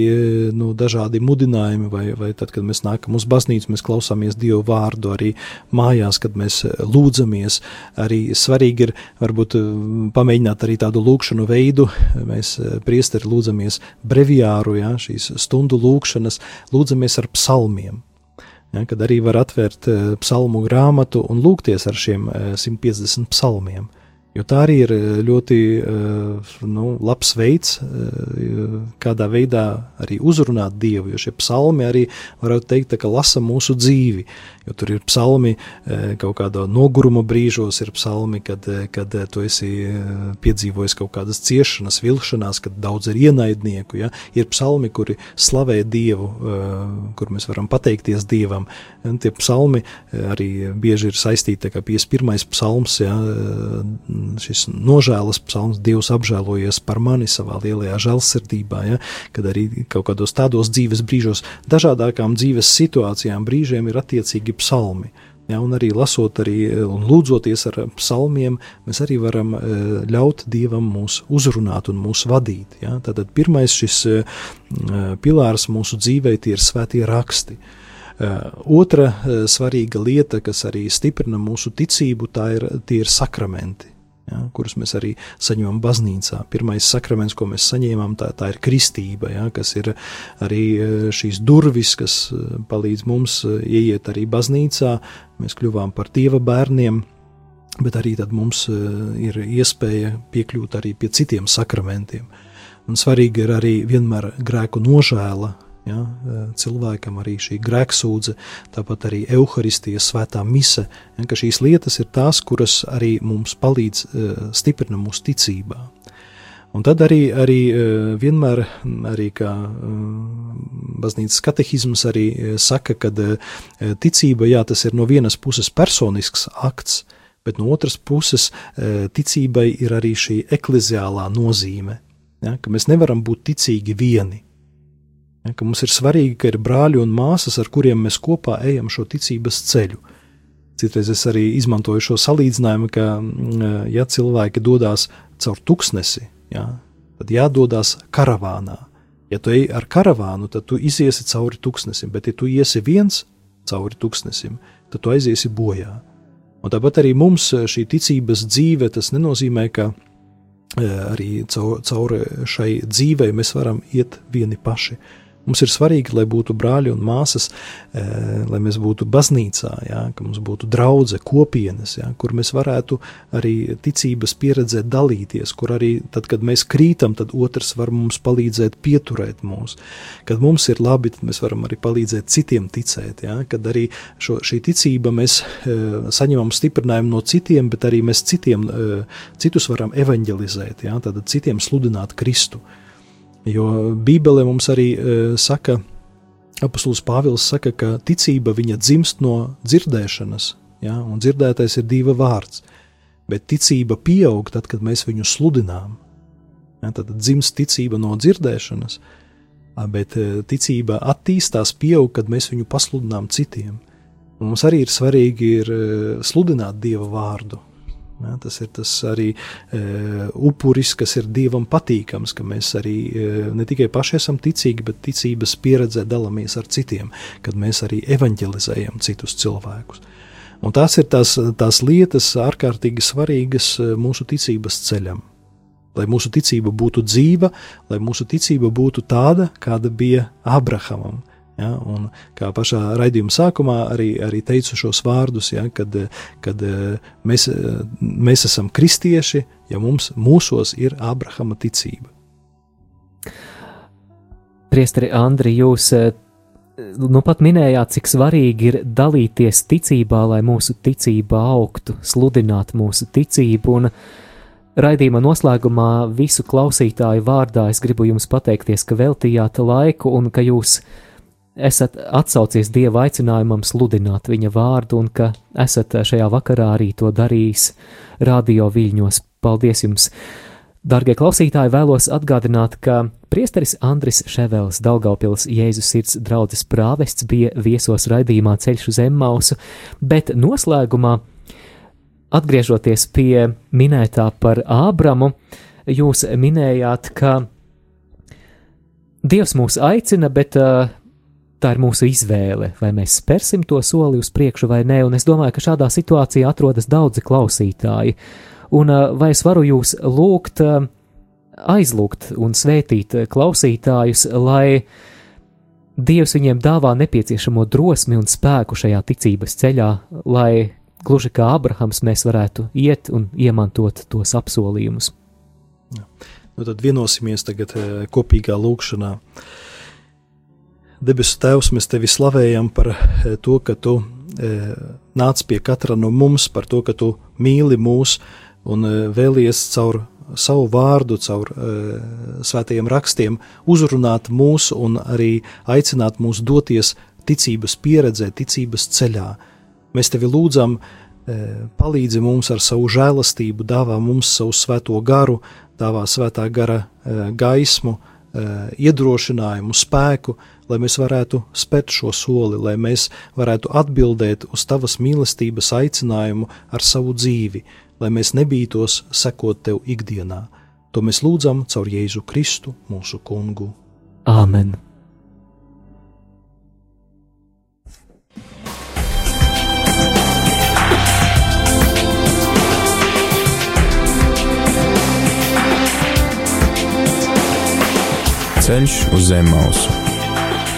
nu, dažādi mudinājumi, vai, vai tad, kad mēs nākam uz baznīcu, mēs klausāmies Dievu vārdu, arī mājās, kad mēs lūdzamies. Arī svarīgi ir varbūt pamēģināt arī tādu lūkšanu veidu. Mēs priesteri lūdzamies breviāru, ja, šīs stundu lūkšanas, lūdzamies ar psalmiem. Ja, kad arī var atvērt psalmu grāmatu un lūgties ar šiem 150 psalmiem. Jo tā arī ir eh, ļoti eh, nu, labs veids, eh, kādā veidā arī uzrunāt Dievu. Jo šie psalmi arī, varētu teikt, ka lasa mūsu dzīvi. Jo tur ir psalmi kaut kādā noguruma brīžos, ir psalmi, kad, kad tu esi piedzīvojis kaut kādas ciešanas, vilšanās, kad daudz ir ienaidnieku. Ja? Ir psalmi, kuri slavē Dievu, kur mēs varam pateikties Dievam. Un tie psalmi arī bieži ir saistīti ar 51. psalms. Ja? šis nožēlas psalms, Dievs apžēlojies par mani savā lielajā žēlsirdībā, ja, kad arī kaut kādos tādos dzīves brīžos, dažādākām dzīves situācijām, brīžiem ir attiecīgi psalmi. Ja, un arī lasot, arī, un lūdzoties ar psalmiem, mēs arī varam e, ļaut Dievam mūs uzrunāt un mūs vadīt. Ja. Tātad pirmais šis e, pilārs mūsu dzīvē tie ir svētie raksti. Otra svarīga lieta, kas arī stiprina mūsu ticību, tā ir, ir sakramenti ja, kurus mēs arī saņemam baznīcā. Pirmais sakraments, ko mēs saņēmām, tā, tā ir kristība, ja, kas ir arī e, šīs durvis, kas e, palīdz mums ieiet arī baznīcā. Mēs kļuvām par dieva bērniem. bet arī tad mums ir iespēja piekļūt arī pie citiem sakramentiem. Un svarīgi ir arī vienmēr grēku nožēla, ja, cilvēkam arī šī grēksūdze, tāpat arī evaharistija, svētā mise, ja, ka šīs lietas ir tās, kuras arī mums palīdz stiprina mūsu ticībā. Un tad arī, arī vienmēr, arī kā baznīcas katehisms arī saka, ka ticība, jā, tas ir no vienas puses personisks akts, bet no otras puses ticībai ir arī šī ekleziālā nozīme, ja, ka mēs nevaram būt ticīgi vieni. Ja, ka mums ir svarīgi, ka ir brāļi un māsas, ar kuriem mēs kopā ejam šo ticības ceļu. Citreiz es arī izmantoju šo salīdzinājumu, ka, ja cilvēki dodas caur tuksnesi, ja, tad jādodas karavānā. Ja tu ej ar karavānu, tad tu iziesi cauri tuksnesim, bet ja tu iesi viens cauri tuksnesim, tad tu aiziesi bojā. Un tāpat arī mums šī ticības dzīve, tas nenozīmē, ka arī caur, caur šai dzīvei mēs varam iet vieni paši. Mums ir svarīgi, lai būtu brāļi un māsas, eh, lai mēs būtu baznīcā, ja, ka mums būtu draudzene, kopienas, ja, kur mēs varētu arī ticības pieredzē dalīties, kur arī tad, kad mēs krītam, tad otrs var mums palīdzēt pieturēt mūs. Kad mums ir labi, tad mēs varam arī palīdzēt citiem ticēt. Ja, kad arī šo, šī ticība mēs e, saņemam stiprinājumu no citiem, bet arī mēs citiem, e, citus varam evanģelizēt, ja, tad citiem sludināt Kristu. Jo Bībele mums arī uh, saka, apustulis Pāvils saka, ka ticība viņa dzimst no dzirdēšanas, ja, un dzirdētais ir Dieva vārds, bet ticība pieaug tad, kad mēs viņu sludinām. Ja, tad dzimst ticība no dzirdēšanas, bet ticība attīstās, pieaug, kad mēs viņu pasludinām citiem. Un mums arī ir svarīgi ir sludināt Dieva vārdu, Ja, tas ir tas arī e, upuris, kas ir dievam patīkams, ka mēs arī e, ne tikai paši esam ticīgi, bet ticības pieredzē dalāmies ar citiem, kad mēs arī evanģelizējam citus cilvēkus. Un tās ir tās, tās lietas ārkārtīgi svarīgas e, mūsu ticības ceļam. Lai mūsu ticība būtu dzīva, lai mūsu ticība būtu tāda, kāda bija Abrahamam, Ja, un kā pašā raidījuma sākumā arī, arī teicu šos vārdus, ja, kad, kad mēs, mēs esam kristieši, ja mums mūsos ir Abrahama ticība. Priesteri Andri, jūs nu pat minējāt, cik svarīgi ir dalīties ticībā, lai mūsu ticība augtu, sludināt mūsu ticību. Un raidījuma noslēgumā visu klausītāju vārdā es gribu jums pateikties, ka veltījāt laiku un ka jūs esat atsaucies Dieva aicinājumam sludināt viņa vārdu un ka esat šajā vakarā arī to darījis radio viļņos. Paldies jums! Dargie klausītāji, vēlos atgādināt, ka priesteris Andris Ševels, Daugaupils Jēzus sirds draudzes prāvests, bija viesos raidījumā Ceļš uz Emmausu, bet noslēgumā, atgriežoties pie minētā par Ābramu, jūs minējāt, ka Dievs mūs aicina, bet uh, tā ir mūsu izvēle, vai mēs spērsim to soli uz priekšu vai nē, un es domāju, ka šādā situācijā atrodas daudzi klausītāji. Un vai es varu jūs lūgt, aizlūgt un svētīt klausītājus, lai Dievs viņiem dāvā nepieciešamo drosmi un spēku šajā ticības ceļā, lai gluži kā Abrahams mēs varētu iet un iemantot tos apsolījumus. Ja. Nu tad vienosimies tagad kopīgā lūkšanā. Uh, Debesu Tēvs, mēs tevi slavējam par eh, to, ka tu e, nāc pie katra no mums, par to, ka tu mīli mūs un e, vēlies caur savu vārdu, caur svētajiem rakstiem uzrunāt mūs un arī aicināt mūs doties ticības pieredzē, ticības ceļā. Mēs tevi lūdzam, palīdzi mums ar savu žēlastību, dāvā mums savu svēto garu, dāvā svētā gara gaismu, iedrošinājumu, spēku, lai mēs varētu spērt šo soli, lai mēs varētu atbildēt uz tavas mīlestības aicinājumu ar savu dzīvi, lai mēs nebītos sekot tev ikdienā. To mēs lūdzam caur Jēzu Kristu, mūsu kungu. Āmen! Ceļš uz zemes mausu